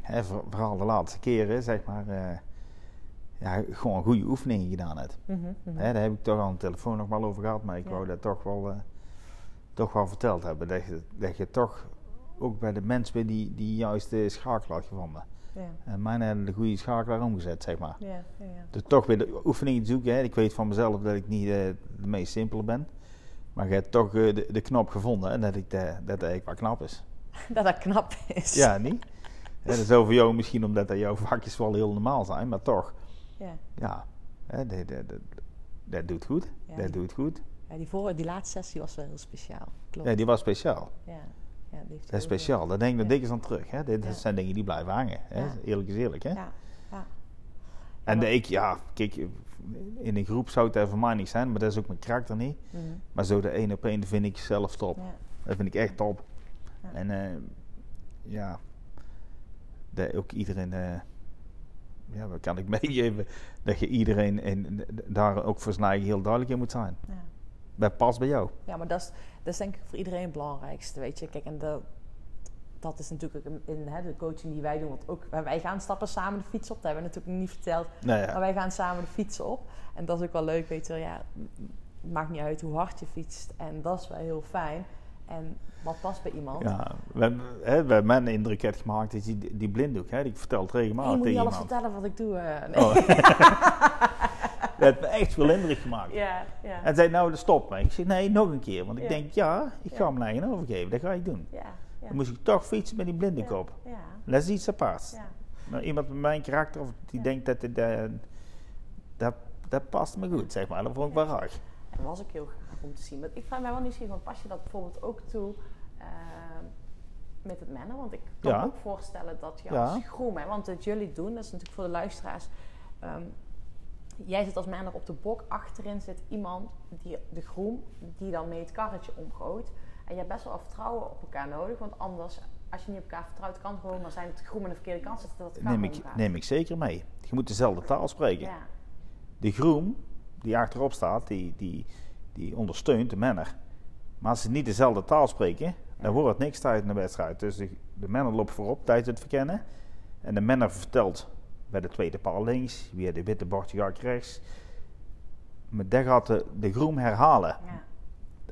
Speaker 4: hè, voor- vooral de laatste keren, zeg maar, eh, ja, gewoon goede oefeningen gedaan hebt. Hè, daar heb ik toch al aan de telefoon nog wel over gehad, maar ik
Speaker 3: Ja.
Speaker 4: wou dat toch wel, eh, toch wel verteld hebben. Dat je, dat je toch ook bij de mens bent die, die juist de schakel had gevonden.
Speaker 3: Ja,
Speaker 4: En mijn hebben de goede schakelaar omgezet, zeg maar.
Speaker 3: ja, ja. ja.
Speaker 4: Dus toch weer de oefeningen zoeken. Hè. Ik weet van mezelf dat ik niet eh, de meest simpele ben. Maar je hebt toch eh, de, de knop gevonden en dat, ik de, dat eigenlijk wel knap is.
Speaker 3: Dat dat knap is.
Speaker 4: Ja, niet? Dat is over jou misschien omdat dat jouw vakjes wel heel normaal zijn, maar toch.
Speaker 3: Ja.
Speaker 4: Ja, dat, dat, dat, dat doet goed.
Speaker 3: Ja,
Speaker 4: dat
Speaker 3: die-
Speaker 4: doet goed.
Speaker 3: Ja, die, die laatste sessie was wel heel speciaal. Klopt.
Speaker 4: Ja, die was speciaal.
Speaker 3: Ja. Ja, die heeft
Speaker 4: Dat is speciaal. Daar denk ik nog dikwijls aan terug. Hè. Dit
Speaker 3: Ja.
Speaker 4: zijn dingen die blijven hangen. Hè. Eerlijk is eerlijk. Hè.
Speaker 3: Ja, ja.
Speaker 4: En ik, ja, kijk, in een groep zou het voor mij niet zijn, maar dat is ook mijn karakter niet.
Speaker 3: Mhm.
Speaker 4: Maar zo de één op één vind ik zelf top.
Speaker 3: ja.
Speaker 4: Dat vind ik echt top.
Speaker 3: Ja.
Speaker 4: En eh, ja, dat ook iedereen, eh, ja, wat kan ik meegeven? Dat je iedereen en daar ook voor zijn eigen heel duidelijk in moet zijn.
Speaker 3: Ja.
Speaker 4: bij past bij jou.
Speaker 3: Ja, maar dat is, dat is denk ik voor iedereen het belangrijkste, weet je. Kijk, en de, dat is natuurlijk in, in hè, de coaching die wij doen. Want ook wij gaan stappen samen de fiets op. Dat hebben we natuurlijk niet verteld.
Speaker 4: Nou
Speaker 3: Maar wij gaan samen de fietsen op. En dat is ook wel leuk, weet je. Ja, het maakt niet uit hoe hard je fietst. En dat is wel heel fijn. En wat past bij iemand.
Speaker 4: ja we, hebben- hè, we hebben indruk gemaakt dat die, die blinddoek, hè, die vertelt
Speaker 3: Hey, je
Speaker 4: regelmatig
Speaker 3: moet niet
Speaker 4: tegen
Speaker 3: alles
Speaker 4: iemand.
Speaker 3: vertellen wat ik doe. nee.
Speaker 4: Oh. dat heeft me echt veel indruk gemaakt.
Speaker 3: Ja, ja.
Speaker 4: En zei, nou, stop me. Ik zei, nee, nog een keer. Want ik
Speaker 3: Ja.
Speaker 4: denk, ja, ik ga hem lijn overgeven. Dat ga ik doen.
Speaker 3: ja.
Speaker 4: Dan moest ik toch fietsen met die blinddoek
Speaker 3: ja,
Speaker 4: Dat is iets aparts.
Speaker 3: ja.
Speaker 4: Nou, iemand met mijn karakter, of die denkt dat het, dat, dat past me goed, zeg maar. Dat vond ik wel raar.
Speaker 3: En was ook heel graag om te zien. Maar ik vraag mij wel nieuwsgierig, want pas je dat bijvoorbeeld ook toe eh, met het mannen? Want ik kan
Speaker 4: Ja.
Speaker 3: me ook voorstellen dat je
Speaker 4: Ja.
Speaker 3: als groom, hè, want wat jullie doen, dat is natuurlijk voor de luisteraars. ehm, jij zit als manner op de bok, achterin zit iemand, die, de groom, die dan mee het karretje omgooit. En je hebt best wel vertrouwen op elkaar nodig, want anders, als je niet op elkaar vertrouwt, kan het gewoon maar zijn dat de groom aan de verkeerde kant zit, dat het
Speaker 4: Neem ik, neem ik zeker mee. Je moet dezelfde taal spreken.
Speaker 3: Ja,
Speaker 4: De groom die achterop staat, die, die, die ondersteunt de manner. Maar als ze niet dezelfde taal spreken, dan wordt het niks tijdens een wedstrijd. Dus de, de manner loopt voorop tijdens het verkennen. En de manner vertelt bij de tweede paal links, via de witte bordje rechts. Maar dat gaat de, de groom herhalen.
Speaker 3: ja,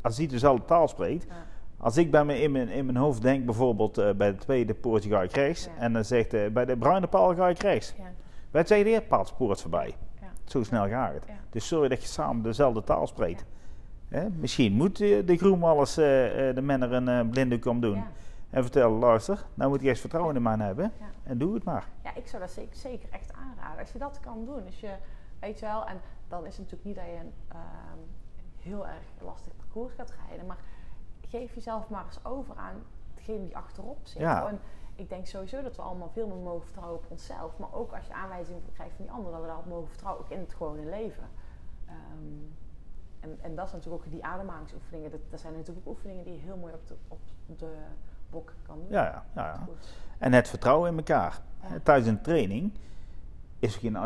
Speaker 4: Als hij dezelfde taal spreekt,
Speaker 3: ja.
Speaker 4: als ik bij me in, mijn, in mijn hoofd denk bijvoorbeeld eh, bij de tweede poortje ga ik rechts.
Speaker 3: Ja.
Speaker 4: En dan zegt eh, bij de bruine paal ga ik rechts.
Speaker 3: ja,
Speaker 4: Bij het tweede paal spoort voorbij.
Speaker 3: ja.
Speaker 4: Zo snel gaat het. Dus zorg dat je samen dezelfde taal spreekt. Misschien moet eh, de eh, de manner een eh, blinddoek om doen. En vertellen, luister, nou moet je eens vertrouwen in de man hebben. En doe het maar.
Speaker 3: Ja, ik zou dat zeker, zeker echt aanraden. Als je dat kan doen, als je, weet je wel, en dan is het natuurlijk niet dat je een ehm, heel erg lastig parcours gaat rijden, maar geef jezelf maar eens over aan degene die achterop zit.
Speaker 4: Ja.
Speaker 3: En ik denk sowieso dat we allemaal veel meer mogen vertrouwen op onszelf, maar ook als je aanwijzingen krijgt van die anderen, dat we daarop mogen vertrouwen, ook in het gewone leven. Ehm, en, en dat is natuurlijk ook die ademhalingsoefeningen. Dat, dat zijn natuurlijk ook oefeningen die je heel mooi op de, op de bok kan doen.
Speaker 4: Ja, ja, ja, ja. En het vertrouwen in elkaar.
Speaker 3: Ja.
Speaker 4: Tijdens een training is geen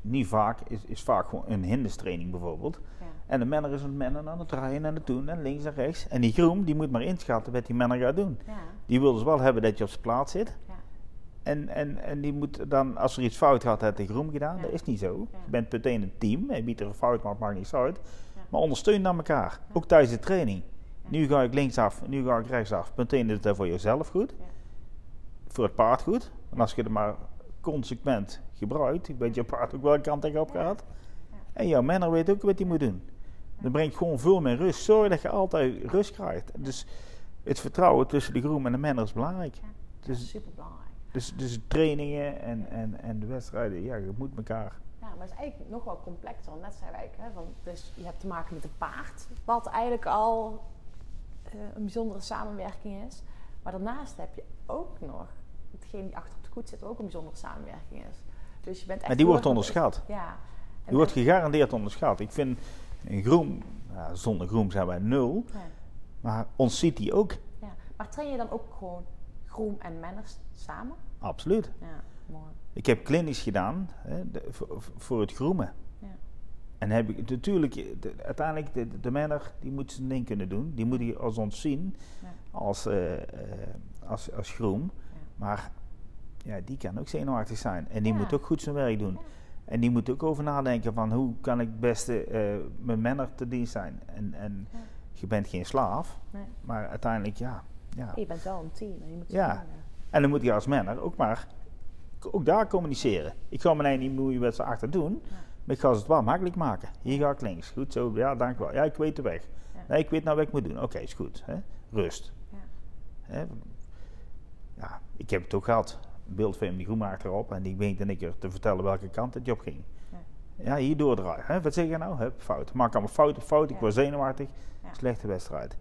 Speaker 4: niet vaak, is, is vaak gewoon een hinderstraining bijvoorbeeld. En de manner is aan het mennen, aan het draaien en het doen en links en rechts. En die groen, die moet maar inschatten wat die manner gaat doen.
Speaker 3: Ja.
Speaker 4: Die wil dus wel hebben dat je op zijn plaats zit.
Speaker 3: Ja.
Speaker 4: En, en, en die moet dan, als er iets fout gaat, heeft de groen gedaan.
Speaker 3: Ja.
Speaker 4: Dat is niet zo. Je bent meteen een team. En biedt er een fout maakt, maakt niets uit. Maar ondersteun naar elkaar. Ook tijdens de training. Nu ga ik linksaf, nu ga ik rechtsaf. Meteen is het voor jezelf goed. Voor het paard goed. Want als je het maar consequent gebruikt, weet je paard ook welke kant op gaat.
Speaker 3: Ja.
Speaker 4: En jouw manner weet ook wat hij moet doen. Dat brengt gewoon veel meer rust. Zorg dat je altijd rust krijgt. Dus het vertrouwen tussen de groom en de manner is belangrijk.
Speaker 3: Ja.
Speaker 4: Dus,
Speaker 3: super belangrijk.
Speaker 4: dus, dus de trainingen en, en, en de wedstrijden, ja, je moet elkaar.
Speaker 3: Ja, maar het is eigenlijk nog wel complexer. Net zei wij, hè, dus je hebt te maken met een paard, wat eigenlijk al eh, een bijzondere samenwerking is. Maar daarnaast heb je ook nog hetgeen die achter op de koets zit, ook een bijzondere samenwerking is. Dus je bent echt
Speaker 4: Maar die wordt onderschat.
Speaker 3: Ja. En
Speaker 4: Die wordt gegarandeerd onderschat. Ik vind een groom, ja, zonder groom zijn wij nul.
Speaker 3: ja,
Speaker 4: Maar ons ziet die ook.
Speaker 3: ja. Maar train je dan ook gewoon groom en manners samen?
Speaker 4: Absoluut.
Speaker 3: Ja, mooi.
Speaker 4: Ik heb klinisch gedaan hè, de- voor, voor het groemen.
Speaker 3: Ja.
Speaker 4: En heb ik natuurlijk, de- uiteindelijk, de, de, manner, die moet zijn ding kunnen doen. Die moet hij als ons zien,
Speaker 3: Ja.
Speaker 4: als, eh, als, als.
Speaker 3: Ja.
Speaker 4: Maar ja, die kan ook zenuwachtig zijn. En die moet ook goed zijn werk doen. En die moet ook over nadenken van hoe kan ik het beste eh, mijn manner te dienst zijn. En, en
Speaker 3: Ja.
Speaker 4: je bent geen slaaf,
Speaker 3: Nee.
Speaker 4: maar uiteindelijk ja. ja.
Speaker 3: Je bent wel een team en je moet
Speaker 4: Ja. En dan moet je als manner ook maar ook daar communiceren. Ik ga me eigenlijk niet moeien wat ze achter doen,
Speaker 3: Ja.
Speaker 4: maar ik ga ze het wel makkelijk maken. Hier ga ik links. Goed zo, ja, dank wel. Ja, ik weet de weg.
Speaker 3: Ja.
Speaker 4: Nee, ik weet nou wat ik moet doen. Oké, is goed. Hè? Rust.
Speaker 3: Ja.
Speaker 4: Hè? Ja, ik heb het ook gehad. Een beeld van die groen achterop en die weet en ik er te vertellen welke kant het op ging.
Speaker 3: Ja.
Speaker 4: Hier doordraaien. Hè? Wat zeg je nou? Hup, fout. Maak allemaal fout op fout. Ik word zenuwachtig. Slechte wedstrijd.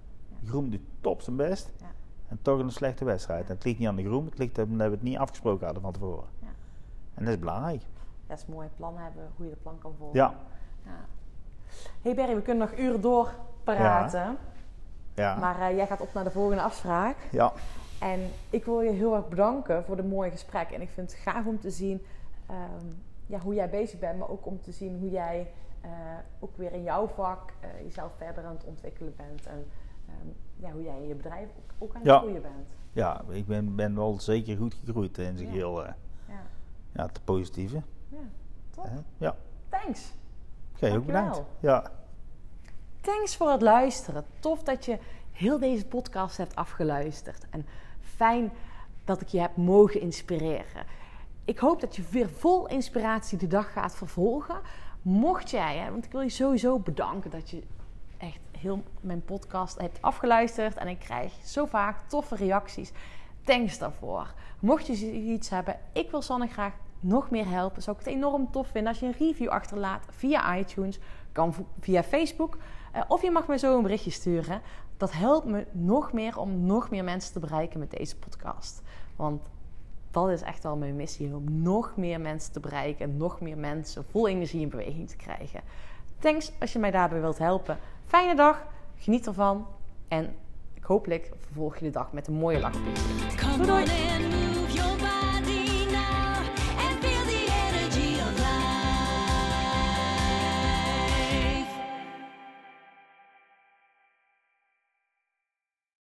Speaker 4: Groen doet top zijn best.
Speaker 3: Ja.
Speaker 4: En toch een slechte wedstrijd. En het ligt niet aan de groen, het ligt omdat we het niet afgesproken hadden van tevoren.
Speaker 3: Ja.
Speaker 4: En dat is belangrijk.
Speaker 3: Dat is mooi, plan hebben, hoe je de plan kan volgen.
Speaker 4: Ja.
Speaker 3: Ja. hey Berry, we kunnen nog uren door praten.
Speaker 4: Ja.
Speaker 3: Maar eh, jij gaat op naar de volgende afspraak.
Speaker 4: ja.
Speaker 3: En ik wil je heel erg bedanken voor dit mooie gesprek. En ik vind het gaaf om te zien ehm, ja, hoe jij bezig bent, maar ook om te zien hoe jij eh, ook weer in jouw vak eh, jezelf verder aan het ontwikkelen bent. En ehm, ja, hoe jij in je bedrijf ook, ook aan het
Speaker 4: Ja.
Speaker 3: groeien bent.
Speaker 4: Ja, ik ben, ben wel zeker goed gegroeid in zijn
Speaker 3: Ja.
Speaker 4: geheel. eh,
Speaker 3: Ja,
Speaker 4: ja, het positieve.
Speaker 3: ja. top.
Speaker 4: Ja,
Speaker 3: Thanks.
Speaker 4: jij ook bedankt. Ja.
Speaker 3: Thanks voor het luisteren. Tof dat je heel deze podcast hebt afgeluisterd. En fijn dat ik je heb mogen inspireren. Ik hoop dat je weer vol inspiratie de dag gaat vervolgen. Mocht jij, hè, want ik wil je sowieso bedanken dat je echt heel mijn podcast hebt afgeluisterd. En ik krijg zo vaak toffe reacties. Thanks daarvoor. Mocht je iets hebben, ik wil Sanne graag nog meer helpen. Zou ik het enorm tof vinden als je een review achterlaat via iTunes. Kan via Facebook. Eh, of je mag me zo een berichtje sturen. Dat helpt me nog meer om nog meer mensen te bereiken met deze podcast. Want dat is echt wel mijn missie. Om nog meer mensen te bereiken. En nog meer mensen vol energie in beweging te krijgen. Thanks als je mij daarbij wilt helpen. Fijne dag. Geniet ervan. En hopelijk vervolg je de dag met een mooie lach Doei,